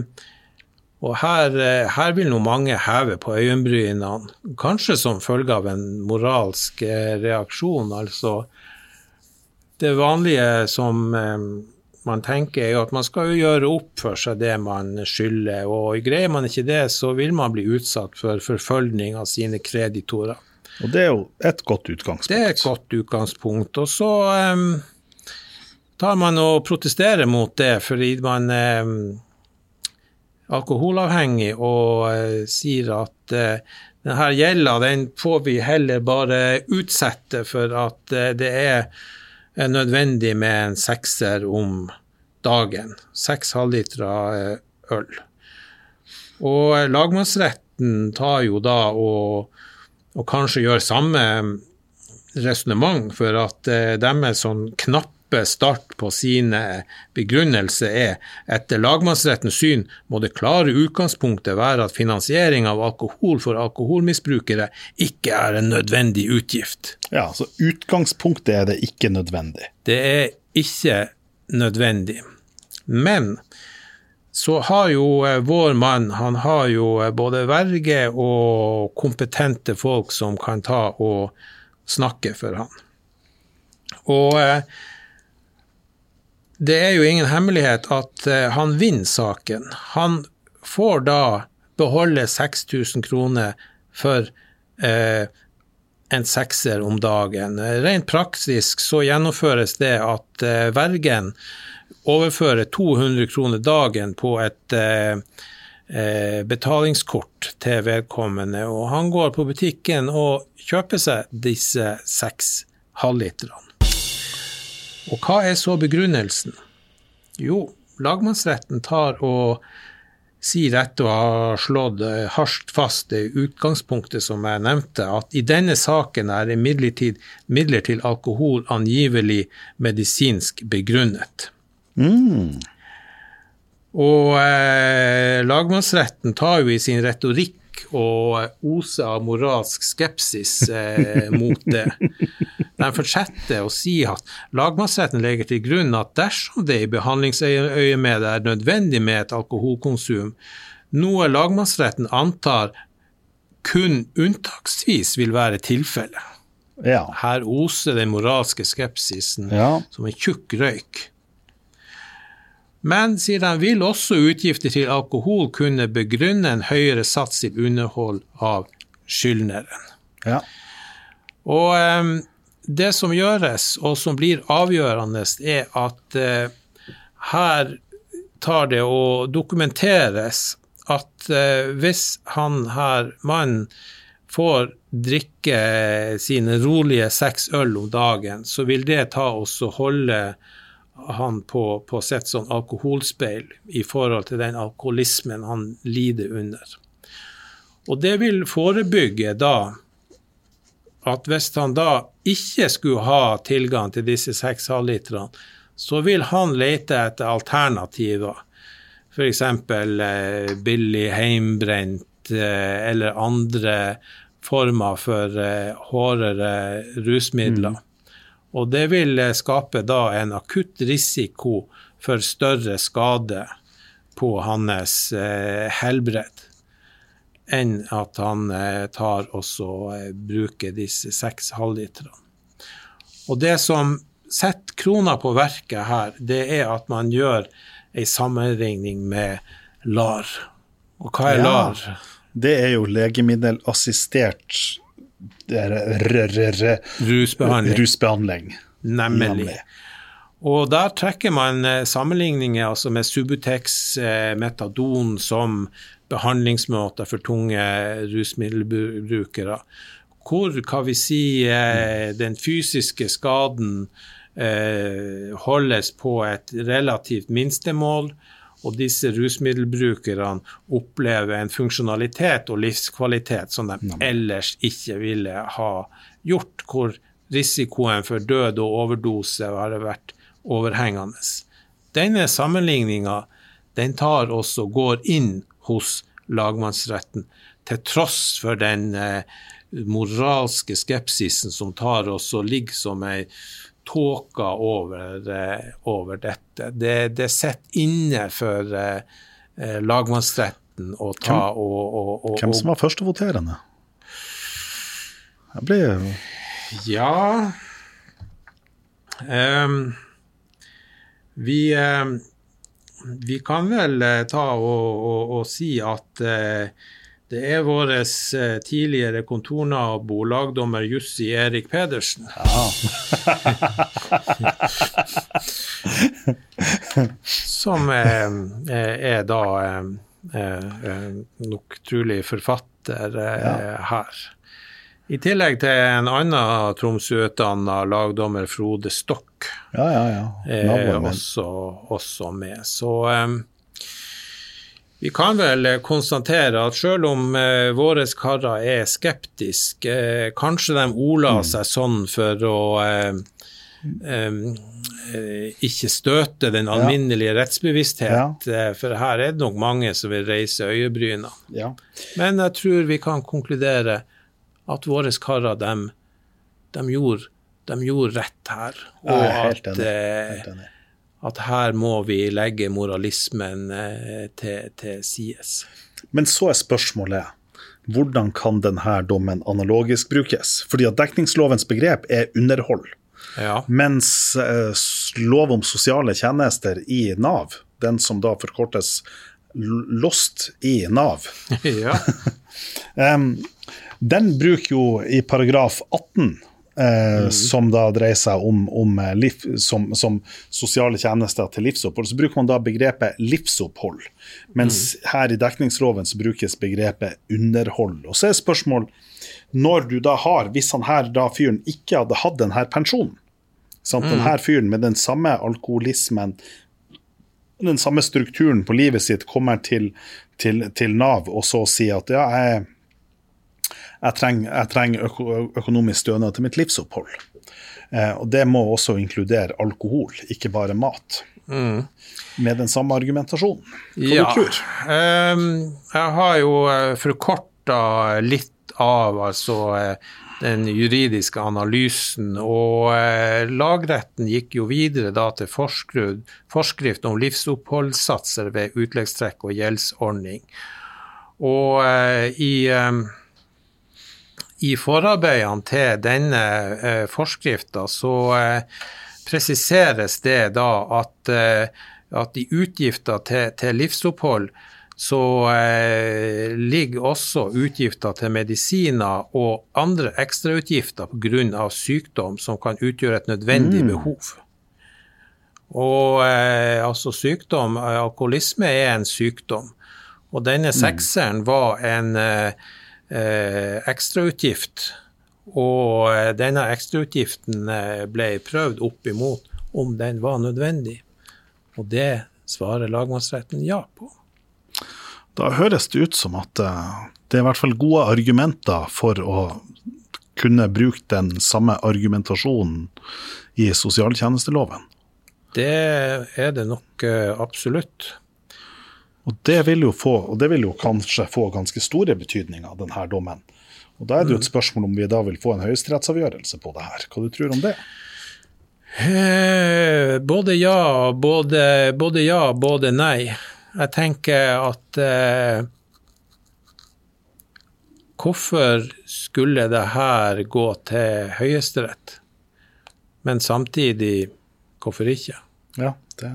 og her, eh, her, vil nå mange heve på øyenbrynene, kanskje som følge av en moralsk eh, reaksjon. Altså det vanlige som man tenker jo at man skal jo gjøre opp for seg det man skylder, og greier man ikke det, så vil man bli utsatt for forfølgning av sine kreditorer. Og det er jo et godt utgangspunkt. Det er et godt utgangspunkt. Og så um, tar man og protesterer mot det fordi man er um, alkoholavhengig og uh, sier at uh, denne gjelda den får vi heller bare utsette for at det er nødvendig med en sekser om dagen. Seks halvlitere øl. Og lagmannsretten tar jo da og, og kanskje gjør samme resonnement for at deres sånn knapp kjappe start på sine begrunnelser er etter lagmannsrettens syn må det klare utgangspunktet være at finansiering av alkohol for alkoholmisbrukere ikke er en nødvendig utgift. Ja, så utgangspunktet er det ikke nødvendig. Det er ikke nødvendig. Men så har jo eh, vår mann han har jo eh, både verge og kompetente folk som kan ta og snakke for han. Og eh, det er jo ingen hemmelighet at uh, han vinner saken. Han får da beholde 6000 kroner for eh, en sekser om dagen. Rent praktisk så gjennomføres det at eh, vergen overfører 200 kroner dagen på et betalingskort til vedkommende, og han går på butikken og kjøper seg disse seks halvliterne. Og hva er så begrunnelsen? Jo, lagmannsretten tar og sier etter å ha slått hardt fast det utgangspunktet som jeg nevnte, at i denne saken er imidlertid midler til alkohol angivelig medisinsk begrunnet. Mm. Og eh, lagmannsretten tar jo i sin retorikk og oser av moralsk skepsis eh, mot det. De fortsetter å si at lagmannsretten legger til grunn at dersom det i behandlingsøyemed er nødvendig med et alkoholkonsum, noe lagmannsretten antar kun unntaksvis vil være tilfellet. Ja. Her oser den moralske skepsisen ja. som en tjukk røyk. Men sier de vil også utgifter til alkohol kunne begrunne en høyere sats til underhold av skyldneren. Ja. Og um, det som gjøres, og som blir avgjørende, er at uh, her tar det å dokumenteres at uh, hvis han her mannen får drikke sine rolige seks øl om dagen, så vil det ta oss å holde han på, på sitt sånn alkoholspeil i forhold til den alkoholismen han lider under. Og det vil forebygge da at hvis han da ikke skulle ha tilgang til disse seks halvliterne, så vil han lete etter alternativer. F.eks. Eh, billig heimbrent eh, eller andre former for eh, hårdere rusmidler. Mm. Og det vil skape da en akutt risiko for større skade på hans eh, helbred enn at han eh, tar og eh, bruker disse seks halvliterne. Og det som setter krona på verket her, det er at man gjør ei sammenligning med LAR. Og hva er ja, LAR? Det er jo legemiddelassistert rusbehandling. rusbehandling. Nemlig. Nemlig. Og der trekker man eh, sammenligninger altså med Subutex, metadon, som behandlingsmåter for tunge rusmiddelbrukere. Hvor kan vi si eh, den fysiske skaden eh, holdes på et relativt minstemål, og disse rusmiddelbrukerne opplever en funksjonalitet og livskvalitet som de ellers ikke ville ha gjort, hvor risikoen for død og overdose har vært overhengende. Denne sammenligninga den tar også går inn hos lagmannsretten, til tross for den eh, moralske skepsisen som tar oss og ligger som ei tåke over, eh, over, dette. Det, det sitter inne for eh, eh, lagmannsretten å ta hvem, og, og, og, Hvem som var førstevoterende? Jeg ble Ja um, Vi um, vi kan vel ta og, og, og si at eh, det er vår eh, tidligere kontornabo, lagdommer Jussi Erik Pedersen. Ja. som er da er nok trolig forfatter ja. her. I tillegg til en annen Tromsø-utdanna lagdommer, Frode Stokk, ja, ja, ja. er også, også, med. Så vi kan vel konstatere at selv om eh, våre karer er skeptiske, eh, kanskje de ola mm. seg sånn for å eh, um, ikke støte den alminnelige rettsbevissthet, ja. for her er det nok mange som vil reise øyebryna. Ja. Men jeg tror vi kan konkludere at våre karer, de, de, gjorde, de, gjorde, rett her. Og at, eh, at, her må vi legge moralismen eh, til, til sides. Men så er spørsmålet hvordan kan denne dommen analogisk brukes? Fordi at dekningslovens begrep er underhold. Ja. Mens eh, lov om sosiale tjenester i Nav, den som da forkortes LOST i Nav, ja. um, Den bruker jo i paragraf 18 Eh, mm. som da dreier seg om, om eh, liv, som, som, sosiale tjenester til livsopphold. Så bruker man da begrepet livsopphold, mens mm. her i dekningsloven så brukes begrepet underhold. Og så er spørsmål når du da har, hvis han her da fyren ikke hadde hatt denne pensjonen, sant? Mm. denne fyren med den samme alkoholismen, den samme strukturen på livet sitt, kommer til, til, til Nav og så sier at ja, jeg jeg trenger, jeg trenger øko, økonomisk stønad til mitt livsopphold. Eh, og det må også inkludere alkohol, ikke bare mat. Mm. Med den samme argumentasjonen. Hva ja. du tror um, jeg har jo eh, forkorta litt av altså eh, den juridiske analysen. Og eh, lagretten gikk jo videre da til forskrift om livsoppholdssatser ved utleggstrekk og gjeldsordning. Og eh, i eh, i forarbeidene til denne eh, forskrifta så eh, presiseres det da at, eh, at i utgifter til, til livsopphold så eh, ligger også utgifter til medisiner og andre ekstrautgifter pga. sykdom som kan utgjøre et nødvendig mm. behov. Og eh, altså sykdom, alkoholisme er en sykdom. Og denne mm. sekseren var en eh, eh, ekstrautgift. Og eh, denne ekstrautgiften eh, ble prøvd opp imot om den var nødvendig. Og det svarer lagmannsretten ja på. Da høres det ut som at eh, det er i hvert fall gode argumenter for å kunne bruke den samme argumentasjonen i sosialtjenesteloven. Det er det nok absolutt. Og det vil jo, få, og det vil jo kanskje få ganske store betydninger, denne dommen. Og Da er det jo et mm. spørsmål om vi da vil få en høyesterettsavgjørelse på det her. Hva du tror om det? Eh, både ja, både, både ja, både nei. Jeg tenker at eh, Hvorfor skulle det her gå til Høyesterett? Men samtidig, hvorfor ikke? Ja, det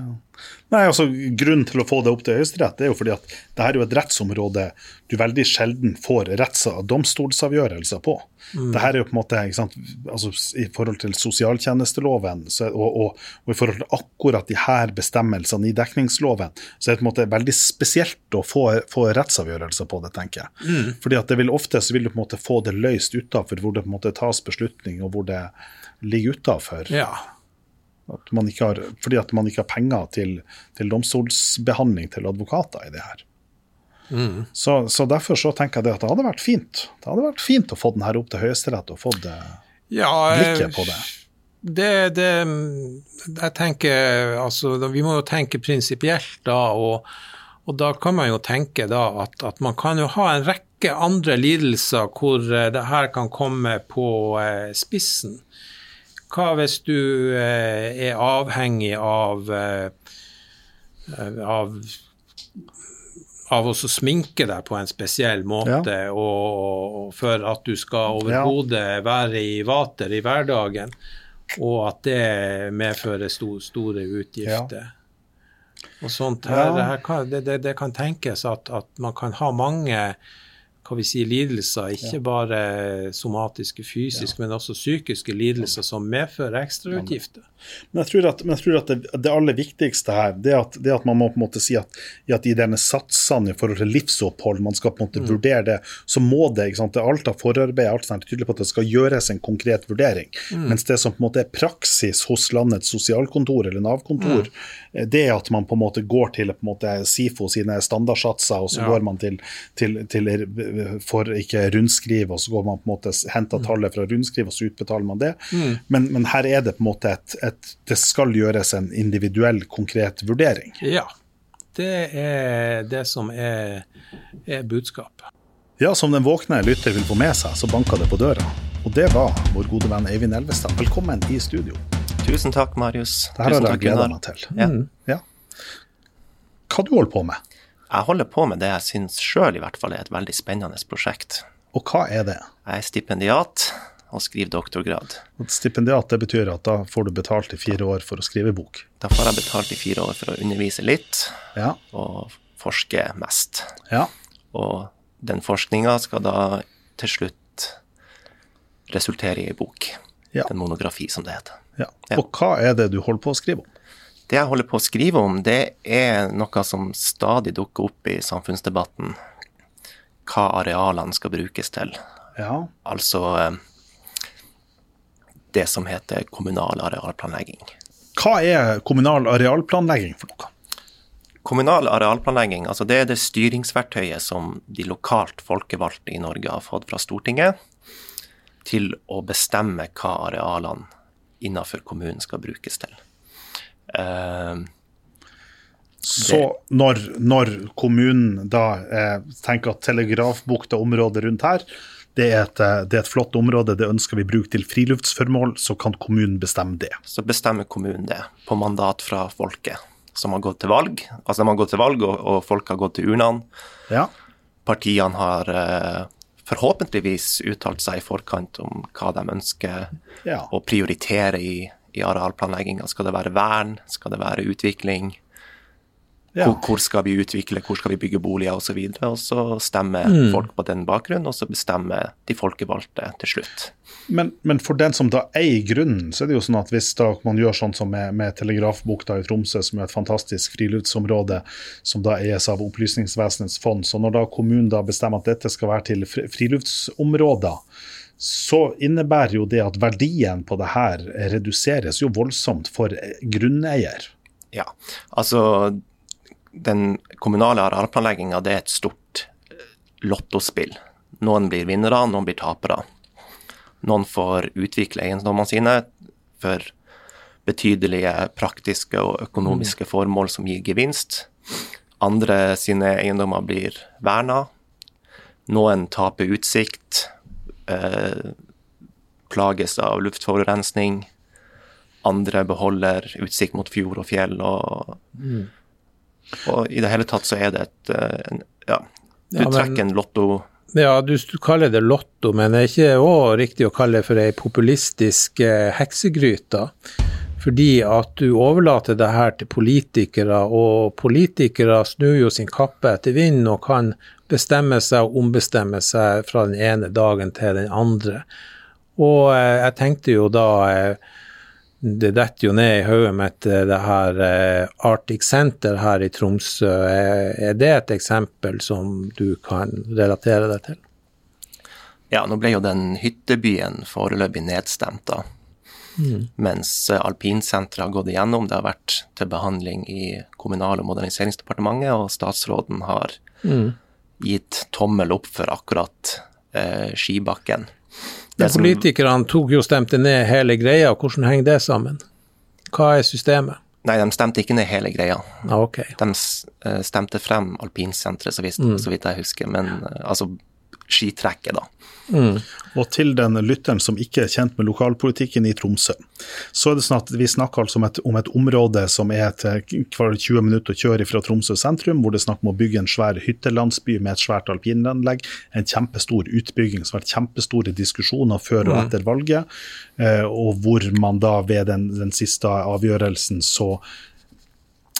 Nei, altså Grunnen til å få det opp til Høyesterett er jo fordi at det her er jo et rettsområde du veldig sjelden får retts- og domstolsavgjørelser på. Mm. Det her er jo på en måte, ikke sant, altså I forhold til sosialtjenesteloven så, og, og, og, i forhold til akkurat de her bestemmelsene i dekningsloven, så er det på en måte veldig spesielt å få, få rettsavgjørelser på det, tenker jeg. Mm. Fordi at det vil ofte så vil du på en måte få det løst utafor hvor det på en måte tas beslutning, og hvor det ligger utafor. Ja. At har, fordi at man ikke har penger til, til domstolsbehandling til advokater i det her. Mm. Så, så, derfor så tenker jeg at det hadde vært fint Det hadde vært fint å få den her opp til Høyesterett og fått ja, blikket på det. Det, det, jeg tenker altså, Vi må jo tenke prinsipielt da, og, og, da kan man jo tenke da at, at, man kan jo ha en rekke andre lidelser hvor eh, det her kan komme på eh, spissen. Hva hvis du eh, er avhengig av, eh, av av å sminke deg på en spesiell måte, ja. og, og, for at du skal overhodet ja. være i vater i hverdagen, og at det medfører sto, store utgifter. Ja. Og sånt her, her kan, det, det, det, kan tenkes at, at, man kan ha mange, hva vi sier, lidelser, ikke bare somatiske, fysiske, men også psykiske lidelser som medfører ekstrautgifter. Men jeg tror at, jeg tror at det, det, aller viktigste her, det at, det at man må på en måte si at, at i denne satsene i forhold til livsopphold, man skal på en måte mm. vurdere det, så må det ikke sant, det alt av forarbeid alt er tydelig på at det skal gjøres en konkret vurdering. Mm. Mens det som på en måte er praksis hos landets sosialkontor eller Nav-kontor, mm. Det er at man på en måte går til måte SIFO sine standardsatser, og så ja. går man til, til, til for ikke rundskriv, og så går man på en måte henter mm. tallet fra rundskriv, og så utbetaler man det. Mm. Men, men, her er det på en måte et, et, Det skal gjøres en individuell, konkret vurdering. Ja. Det er det som er, er budskapet. Ja, som den våkne lytter vil få med seg, så banka det på døra. Og det var vår gode venn Eivind Elvestad. Velkommen i studio. Tusen takk, Marius. Det her har jeg gleda meg til. Ja. Mm. ja. Hva du holder på med? Jeg holder på med det jeg syns sjøl i hvert fall er et veldig spennende prosjekt. Og hva er det? Jeg er stipendiat og skriver doktorgrad. Et stipendiat det betyr at da får du betalt i fire år for å skrive bok? Da får jeg betalt i fire år for å undervise litt ja. og forske mest. Ja. Og den forskninga skal da til slutt resultere i ei bok. Ja. En monografi, som det heter. Ja. Og hva er det du holder på å skrive om? Det jeg holder på å skrive om, det er noe som stadig dukker opp i samfunnsdebatten. Hva arealene skal brukes til. Ja. Altså eh, det som heter kommunal arealplanlegging. Hva er kommunal arealplanlegging for noe? Kommunal arealplanlegging altså det er det styringsverktøyet som de lokalt folkevalgte i Norge har fått fra Stortinget til å bestemme hva arealene innenfor kommunen skal brukes til. Uh, så når, når, kommunen da eh, tenker at Telegrafbukta-området rundt her det er, et, eh, det er, et, flott område, det ønsker vi bruke til friluftsformål, så kan kommunen bestemme det. Så bestemmer kommunen det, på mandat fra folket, som har gått til valg. Altså de har gått til valg, og, og folk har gått til urnene. Ja. Partiene har eh, forhåpentligvis uttalt seg i forkant om hva de ønsker ja. å prioritere i i arealplanlegginga? Skal det være vern? Skal det være utvikling? Ja. Hvor, hvor, skal vi utvikle, hvor skal vi bygge boliger osv. Og, så og så stemmer mm. folk på den bakgrunnen, og så bestemmer de folkevalgte til slutt. Men, men, for den som da eier grunnen, så er det jo sånn at hvis da man gjør sånn som med, med Telegrafbukta i Tromsø, som er et fantastisk friluftsområde som da eies av Opplysningsvesenets fond, så når da kommunen da bestemmer at dette skal være til friluftsområder, så innebærer jo det at verdien på det her reduseres jo voldsomt for grunneier. Ja, altså den kommunale arealplanlegginga er et stort eh, lottospill. Noen blir vinnere, noen blir tapere. Noen får utvikle eiendommene sine for betydelige praktiske og økonomiske mm. formål som gir gevinst. Andre sine eiendommer blir verna. Noen taper utsikt eh, plages av luftforurensning. Andre beholder utsikt mot fjord og fjell. Og, mm. Og i det hele tatt så er det et eh, en, Ja, du ja, trekker en lotto ja, du, du, kaller det lotto, men det er ikke også riktig å kalle det for ei populistisk eh, heksegryte. Fordi at du overlater det her til politikere, og politikere snur jo sin kappe etter vinden og kan bestemme seg og ombestemme seg fra den ene dagen til den andre. Og eh, jeg tenkte jo da eh, Det detter jo ned i hodet mitt, eh, det her Arctic Center her i Tromsø. Er det et eksempel som du kan relatere deg til? Ja, nå ble jo den hyttebyen foreløpig nedstemt, da. Mm. Mens alpinsenteret har gått igjennom. Det har vært til behandling i Kommunal- og moderniseringsdepartementet, og statsråden har mm gitt tommel opp for akkurat eh, skibakken. Men politikerne tok jo stemte ned hele greia, hvordan henger det sammen? Hva er systemet? Nei, de stemte ikke ned hele greia. Ah, okay. De eh, stemte frem alpinsenteret, så, mm. så, vidt jeg husker. Men eh, altså skitrekket, da. Mm. Og til den lytteren som ikke er kjent med lokalpolitikken i Tromsø, så er det sånn at vi snakker altså om et, om et område som er til hver 20 minutter å kjøre fra Tromsø sentrum, hvor det er snakk om å bygge en svær hyttelandsby med et svært alpinanlegg. En kjempestor utbygging som har vært kjempestore diskusjoner før og mm. etter valget, eh, og hvor man da ved den, den siste avgjørelsen så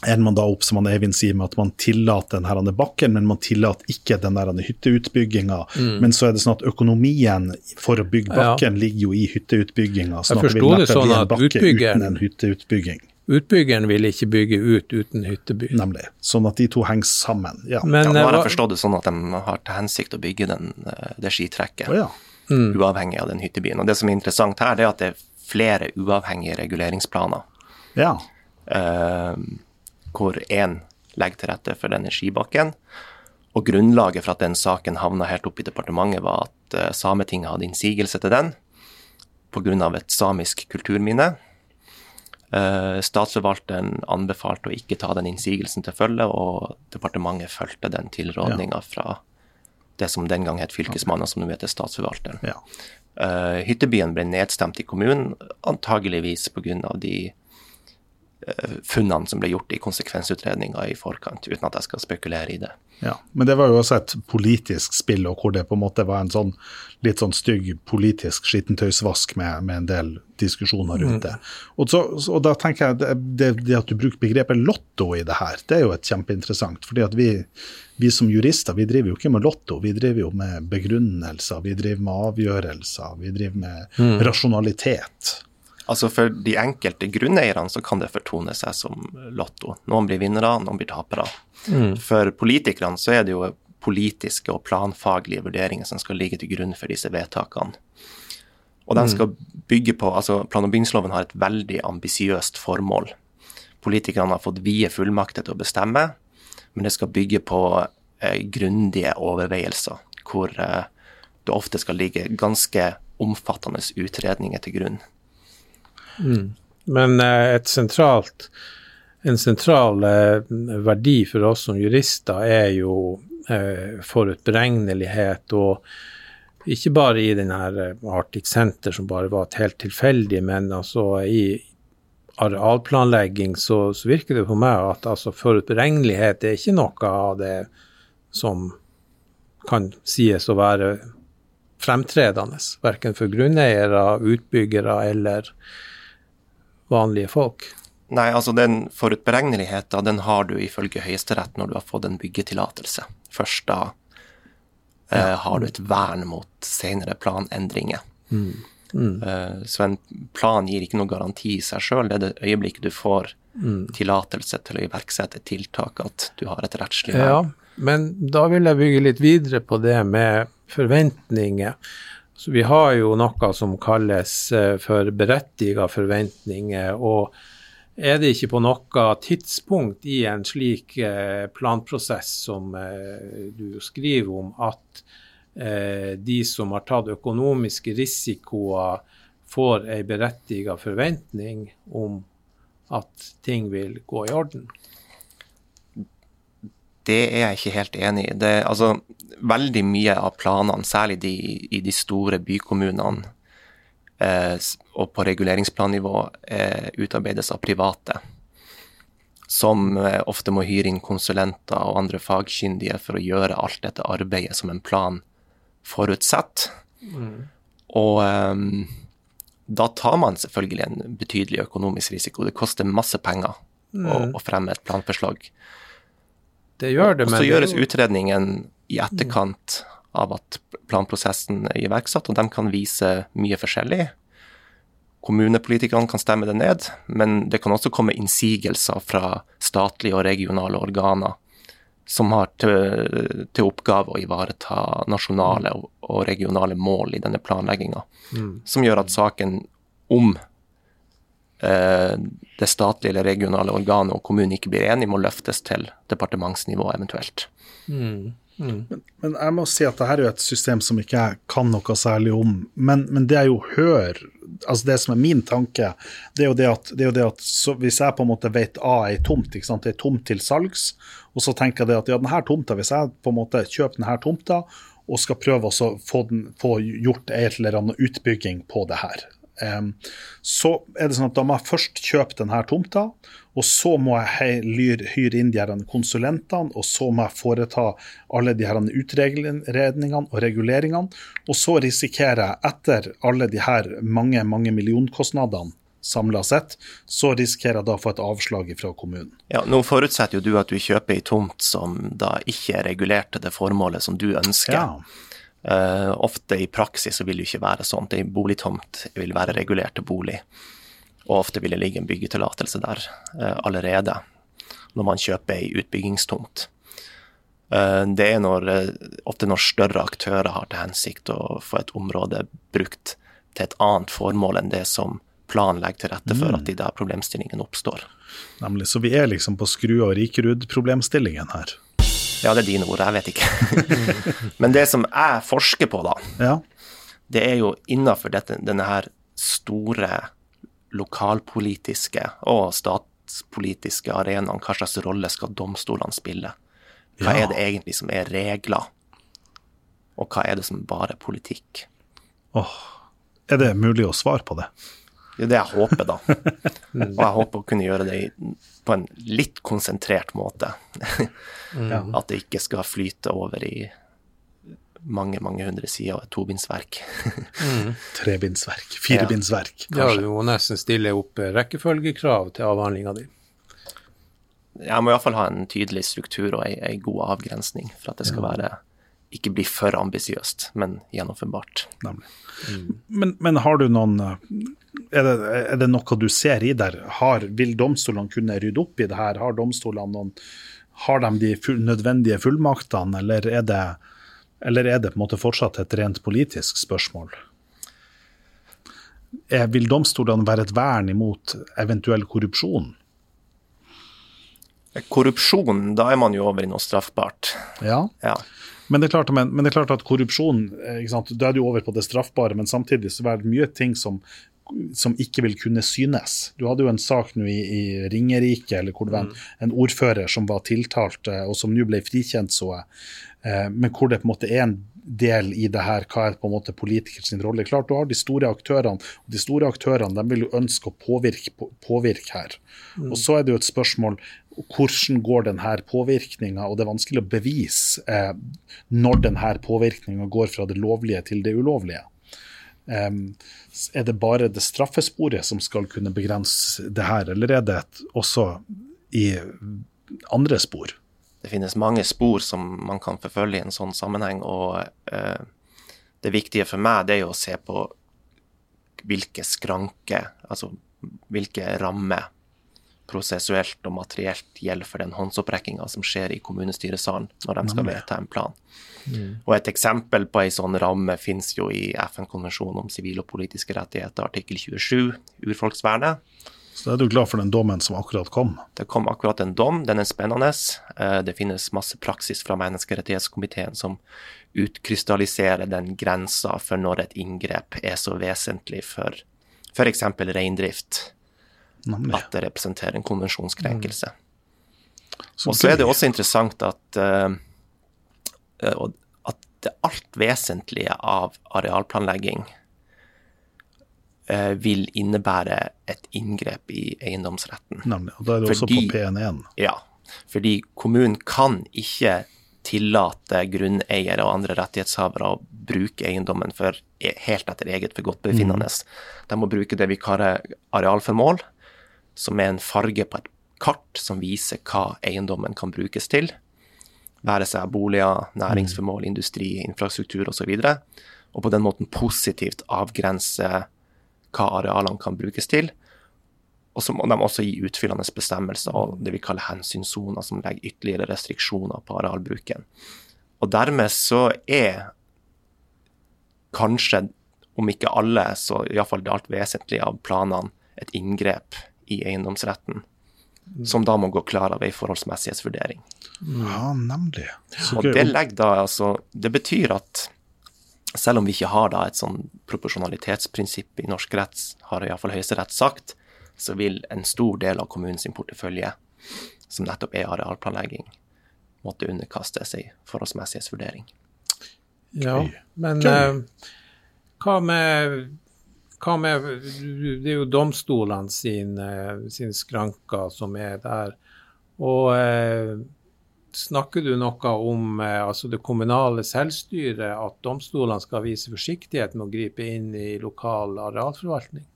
ender man da opp som han Eivind sier, med at man tillater denne bakken, men man tillater ikke den hytteutbygginga. Mm. Men så er det sånn at økonomien for å bygge bakken ja. ligger jo i hytteutbygginga. Sånn Jeg forsto det sånn at utbyggeren, uten hytteutbygging. Utbyggeren vil ikke bygge ut uten hytteby. Nemlig. Sånn at de to henger sammen. Ja. Men, ja, nå har jeg forstått det sånn at de har til hensikt å bygge den, eh, det skitrekket, oh, ja. mm. uavhengig av den hyttebyen. Og Det som er interessant her, det er at det er flere uavhengige reguleringsplaner. Ja. Uh, hvor én legger til rette for denne skibakken. Og grunnlaget for at den saken havna helt opp i departementet, var at uh, Sametinget hadde innsigelse til den pga. et samisk kulturminne. Uh, statsforvalteren anbefalte å ikke ta den innsigelsen til følge, og departementet fulgte den tilrådninga fra det som den gang het Fylkesmannen, som nå heter Statsforvalteren. Ja. Uh, hyttebyen ble nedstemt i kommunen, antageligvis pga. de Eh, funnene som ble gjort i konsekvensutredninga i forkant, uten at jeg skal spekulere i det. Ja, Men det var jo også et politisk spill, og hvor det på en måte var en sånn litt sånn stygg politisk skittentøysvask med, med en del diskusjoner rundt det. Mm. Og, så, og, da tenker jeg det, det, det, at du bruker begrepet lotto i det her, det er jo et kjempeinteressant. fordi at vi, vi som jurister vi driver jo ikke med lotto, vi driver jo med begrunnelser, vi driver med avgjørelser, vi driver med mm. rasjonalitet. Altså For de enkelte grunneierne så kan det fortone seg som lotto. Noen blir vinnere, noen blir tapere. Mm. For politikerne så er det jo politiske og planfaglige vurderinger som skal ligge til grunn for disse vedtakene. Og de mm. skal bygge på, altså Plan- og bygningsloven har et veldig ambisiøst formål. Politikerne har fått vide fullmakter til å bestemme, men det skal bygge på eh, grundige overveielser, hvor eh, det ofte skal ligge ganske omfattende utredninger til grunn. Mm. Men eh, et sentralt, en sentral eh, verdi for oss som jurister er jo eh, forutberegnelighet. og ikke bare i denne Arctic Center, som bare var helt tilfeldig, men altså i arealplanlegging så, så virker det på meg at altså, forutberegnelighet er ikke noe av det som kan sies å være fremtredende, verken for grunneiere, utbyggere eller vanlige folk? Nei, altså den forutberegneligheten den har du ifølge Høyesterett når du har fått en byggetillatelse. Først da eh, har du et vern mot senere planendringer. Mm. Mm. Eh, så en plan gir ikke noe garanti i seg sjøl. Det er det øyeblikket du får mm. tillatelse til å iverksette tiltak, at du har et rettslig vern. Ja, men da vil jeg bygge litt videre på det med forventninger. Så vi har jo noe som kalles eh, for berettiga forventninger. og er det ikke på noe tidspunkt i en slik eh, planprosess som eh, du skriver om, at de som har tatt økonomiske risikoer, får ei berettiga forventning om at ting vil gå i orden? Det er jeg ikke helt enig i. Det, altså, veldig mye av planene, særlig de, i de store bykommunene eh, og på reguleringsplannivå, eh, utarbeides av private. Som eh, ofte må hyre inn konsulenter og andre fagkyndige for å gjøre alt dette arbeidet som en plan forutsetter. Mm. Og eh, da tar man selvfølgelig en betydelig økonomisk risiko. Det koster masse penger mm. å, å fremme et planforslag. Det gjør det, men Og så gjøres utredningen i etterkant av at planprosessen er iverksatt, og de kan vise mye forskjellig. Kommunepolitikerne kan stemme det ned, men det kan også komme innsigelser fra statlige og regionale organer som har til, til oppgave å ivareta nasjonale og, og regionale mål i denne planlegginga. Mm. Som gjør at saken om det statlige eller regionale organet og kommunen ikke blir enige, må løftes til departementsnivå eventuelt. Mm. Mm. Men, men, jeg må si at dette er jo et system som ikke jeg kan noe særlig om. Men, men det jeg jo hører, altså det som er min tanke, det er jo det at, det jo det at hvis jeg på en måte vet A er tomt, ikke sant? det er tomt til salgs, og så tenker jeg det at ja, denne tomta, hvis jeg på en måte kjøper denne tomta og skal prøve å få, få gjort en eller annen utbygging på det her, så er det sånn at da må jeg først kjøpe denne tomta. Og så må jeg hyre inn de her konsulentene, og så må jeg foreta alle de her utredningene og reguleringene. Og så risikerer jeg, etter alle de her mange mange millionkostnadene samla sett, så risikerer jeg da å få et avslag fra kommunen. Ja, Nå forutsetter jo du at du kjøper ei tomt som da ikke er regulert til det formålet som du ønsker. Ja. Uh, ofte i praksis så vil det ikke være sånn. En boligtomt vil være regulert til bolig. Og ofte vil det ligge en byggetillatelse der uh, allerede, når man kjøper ei utbyggingstomt. Uh, det er når, ofte når større aktører har til hensikt å få et område brukt til et annet formål enn det som planlegger til rette for Mm. at de der problemstillingene oppstår. Nemlig. Så vi er liksom på skru- og Rikerud-problemstillingen her. Ja, det er dine ord, jeg vet ikke. Men det som jeg forsker på, da, Ja. det er jo innafor denne her store lokalpolitiske og statspolitiske arenaen, hva slags rolle skal domstolene spille? Hva Ja. er det egentlig som er regler, og hva er det som bare er politikk? Åh, er det mulig å svare på det? Det er det jeg håper, da. Og jeg håper å kunne gjøre det på en litt konsentrert måte. At det ikke skal flyte over i mange, mange hundre sider av et tobindsverk. Trebindsverk, firebindsverk, Ja, kanskje. Ja, du må nesten stille opp rekkefølgekrav til avhandlinga di. Jeg må iallfall ha en tydelig struktur og ei, ei god avgrensning for at det skal være ikke bli for ambisiøst, men gjennomførbart. Mm. Men, men har du noen eh, er det, er det noe du ser i der? Har, vil domstolene kunne rydde opp i det her? Har domstolene noen Har de de full, nødvendige fullmaktene, eller er det eller er det på en måte fortsatt et rent politisk spørsmål? Er, vil domstolene være et vern imot eventuell korrupsjon? Korrupsjon, da er man jo over i noe straffbart. Ja. Ja. Men det, er klart, men, men det er klart at korrupsjon eh? Da er du over på det straffbare, men samtidig så er det mye ting som, som ikke vil kunne synes. Du hadde jo en sak nå i, i Ringerike eller hvor det var en, en ordfører som var tiltalt, eh, og som nå ble frikjent, så jeg. Eh, Men hvor det på en måte er en del i det her, hva er på en måte politikers rolle. Klart du har de store aktørene, og de store aktørene de vil jo ønske å påvirke, på, påvirke her. Og så er det jo et spørsmål hvordan går denne påvirkninga, og det er vanskelig å bevise eh, når denne påvirkninga går fra det lovlige til det ulovlige. Er det bare det straffesporet som skal kunne begrense det her, eller er det også i andre spor? Det finnes mange spor som man kan forfølge i en sånn sammenheng, og eh, det viktige for meg det er jo å se på hvilke skranker, altså hvilke rammer prosessuelt og materielt gjelder for den håndsopprekkinga som skjer i kommunestyresalen når de skal vedta en plan. Og Et eksempel på ei sånn ramme finnes jo i FN-konvensjonen om sivile og politiske rettigheter, artikkel 27, urfolksvernet. Så er du glad for den dommen som akkurat kom. Det kom akkurat en dom, den er spennende. Eh, Det finnes masse praksis fra menneskerettighetskomiteen som utkrystalliserer den grensa for når et inngrep er så vesentlig for f.eks. reindrift Nemlig. at det representerer en konvensjonskrenkelse. Mm. Og så er det også interessant at, eh, at det alt vesentlige av arealplanlegging uh, vil innebære et inngrep i eiendomsretten. Nemlig. Og da er det også på P1. Ja, fordi kommunen kan ikke tillate grunneiere og andre rettighetshavere å bruke eiendommen for e- helt etter eget forgodtbefinnende. De må bruke det vi kaller arealformål, som er en farge på et kart som viser hva eiendommen kan brukes til. Være seg boliger, næringsformål, industri, infrastruktur osv. Og, så og på den måten positivt avgrense hva arealene kan brukes til. Og så må de også gi utfyllende bestemmelser og det vi kaller hensynssoner, som legger ytterligere restriksjoner på arealbruken. Og dermed så er kanskje, om ikke alle, så iallfall det alt vesentlige av planene et inngrep i eiendomsretten, som da må gå klar av ei forholdsmessighetsvurdering. Ja, nemlig. Så Og det legger da altså Det betyr at selv om vi ikke har da et sånn proporsjonalitetsprinsipp i norsk rett, har iallfall Høyesterett sagt, så vil en stor del av kommunens portefølje, som nettopp er arealplanlegging, måtte underkaste seg forholdsmessighetsvurdering. Ja, men eh, hva med hva med, Det er jo domstolene sin, eh, sin skranker som er der. Og eh, snakker du noe om eh, altså det kommunale selvstyret, at domstolene skal vise forsiktighet med å gripe inn i lokal arealforvaltning?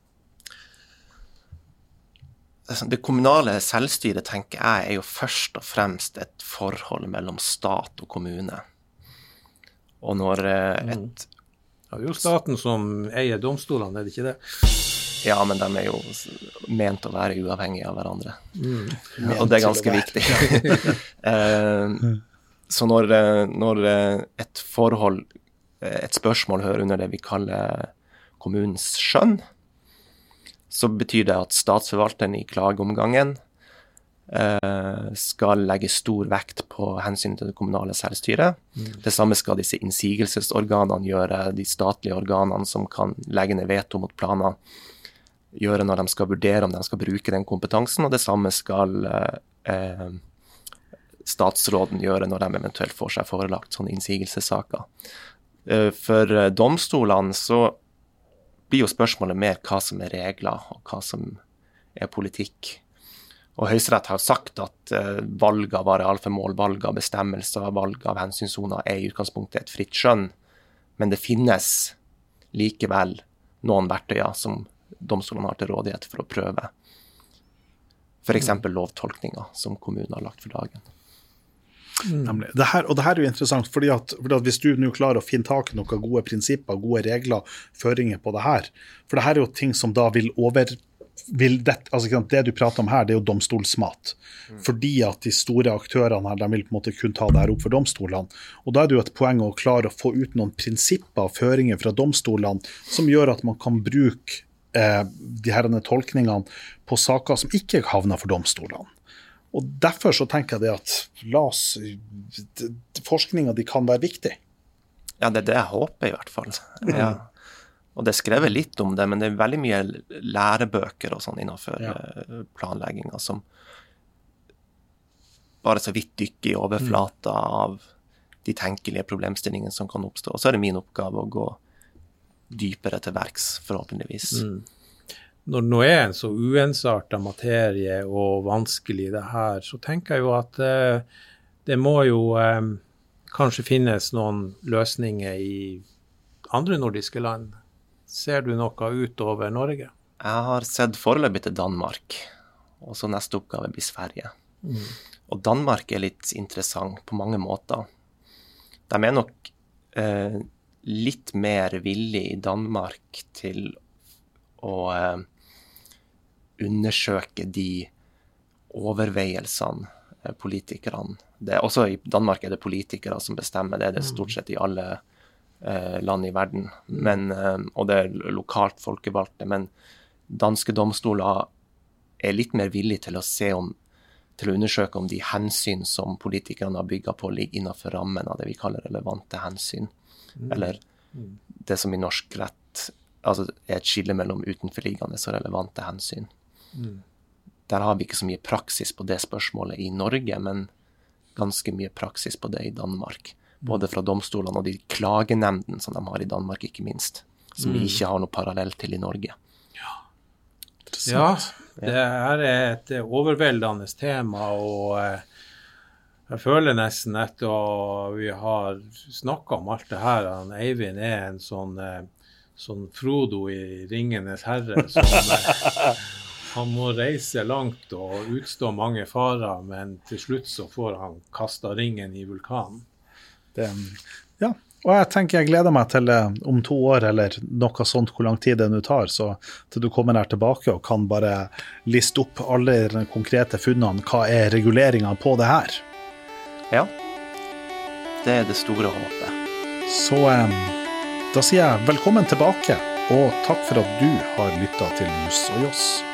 altså, Det kommunale selvstyret, tenker jeg, er jo først og fremst et forhold mellom stat og kommune. Og når eh, et Det er jo staten som eier domstolene, er det ikke det? Ja, men de er jo ment å være uavhengige av hverandre. Og det er ganske viktig. Eh, Så når, eh, når eh, et forhold, et spørsmål hører under det vi kaller kommunens skjønn, så betyr det at statsforvalteren i klageomgangen skal legge stor vekt på hensynet til det kommunale selvstyret. Det samme skal disse innsigelsesorganene gjøre, de statlige organene som kan legge ned veto mot planer, gjøre når de skal vurdere om de skal bruke den kompetansen, og det samme skal eh, eh, statsråden gjøre når de eventuelt får seg forelagt sånne innsigelsessaker. Eh, For eh, domstolene så blir jo spørsmålet mer hva som er regler, og hva som er politikk. Og Høyesterett har sagt at eh, valg av arealformål, valg av bestemmelser, valg av hensynssoner er i utgangspunktet et fritt skjønn, men det finnes likevel noen verktøyer som domstolene har til rådighet for å prøve. F.eks. lovtolkninger som kommunen har lagt for dagen. Mm. Det her, og det her er jo interessant, fordi at, fordi at hvis du nå klarer å finne tak i noen gode prinsipper, gode regler, føringer på det her For det her er jo ting som da vil over det, altså, det du prater om her, det er jo domstolsmat. Fordi at de store aktørene her, de vil på en måte kun ta det her opp for domstolene. Og Da er det jo et poeng å klare å få ut noen prinsipper og føringer fra domstolene som gjør at man kan bruke eh, de herrene tolkningene på saker som ikke havner for domstolene. Og Derfor så tenker jeg det at la oss Forskninga di kan være viktig. Ja, det er det jeg håper, i hvert fall. Ja. Og det er skrevet litt om det, men det er veldig mye lærebøker og sånn innenfor Ja. eh, planlegginga som bare så vidt dykker i overflata av de tenkelige problemstillingene som kan oppstå. Og så er det min oppgave å gå dypere til verks, forhåpentligvis. Når det nå er en så uensarta materie og vanskelig det her, så tenker jeg jo at eh, det må jo eh, kanskje finnes noen løsninger i andre nordiske land. Ser du noe utover Norge? Jeg har sett foreløpig til Danmark, og så neste oppgave blir Sverige. Og Danmark er litt interessant på mange måter. De er nok eh, litt mer villige i Danmark til å eh, undersøke de overveielsene eh, politikerne det, Også i Danmark er det politikere som bestemmer, det er det stort sett i alle land i verden. Men, eh, og det er lokalt folkevalgte. Men danske domstoler er litt mer villige til å se om til å undersøke om de hensyn som politikerne har bygga på, ligger innenfor rammen av det vi kaller relevante hensyn. Eller det som i norsk rett altså er et skille mellom utenforliggende og relevante hensyn. Der har vi ikke så mye praksis på det spørsmålet i Norge, men ganske mye praksis på det i Danmark. Både fra domstolene og de klagenemndene som de har i Danmark, ikke minst. Som vi ikke har noe parallell til i Norge. Ja, det her er et overveldende tema, og eh, jeg føler nesten etter at vi har snakka om alt det her, at Eivind er en sånn, eh, sånn Frodo i 'Ringenes herre'. som eh, Han må reise langt og utstå mange farer, men til slutt så får han kasta ringen i vulkanen. Det, ja. Og jeg tenker jeg gleder meg til eh, om to år eller noe sånt, hvor lang tid det nå tar, så til du kommer her tilbake og kan bare liste opp alle de konkrete funnene. Hva er reguleringa på det her? Ja. Det er det store håpet. Så eh, da sier jeg velkommen tilbake, og takk for at du har lytta til Juss og Joss.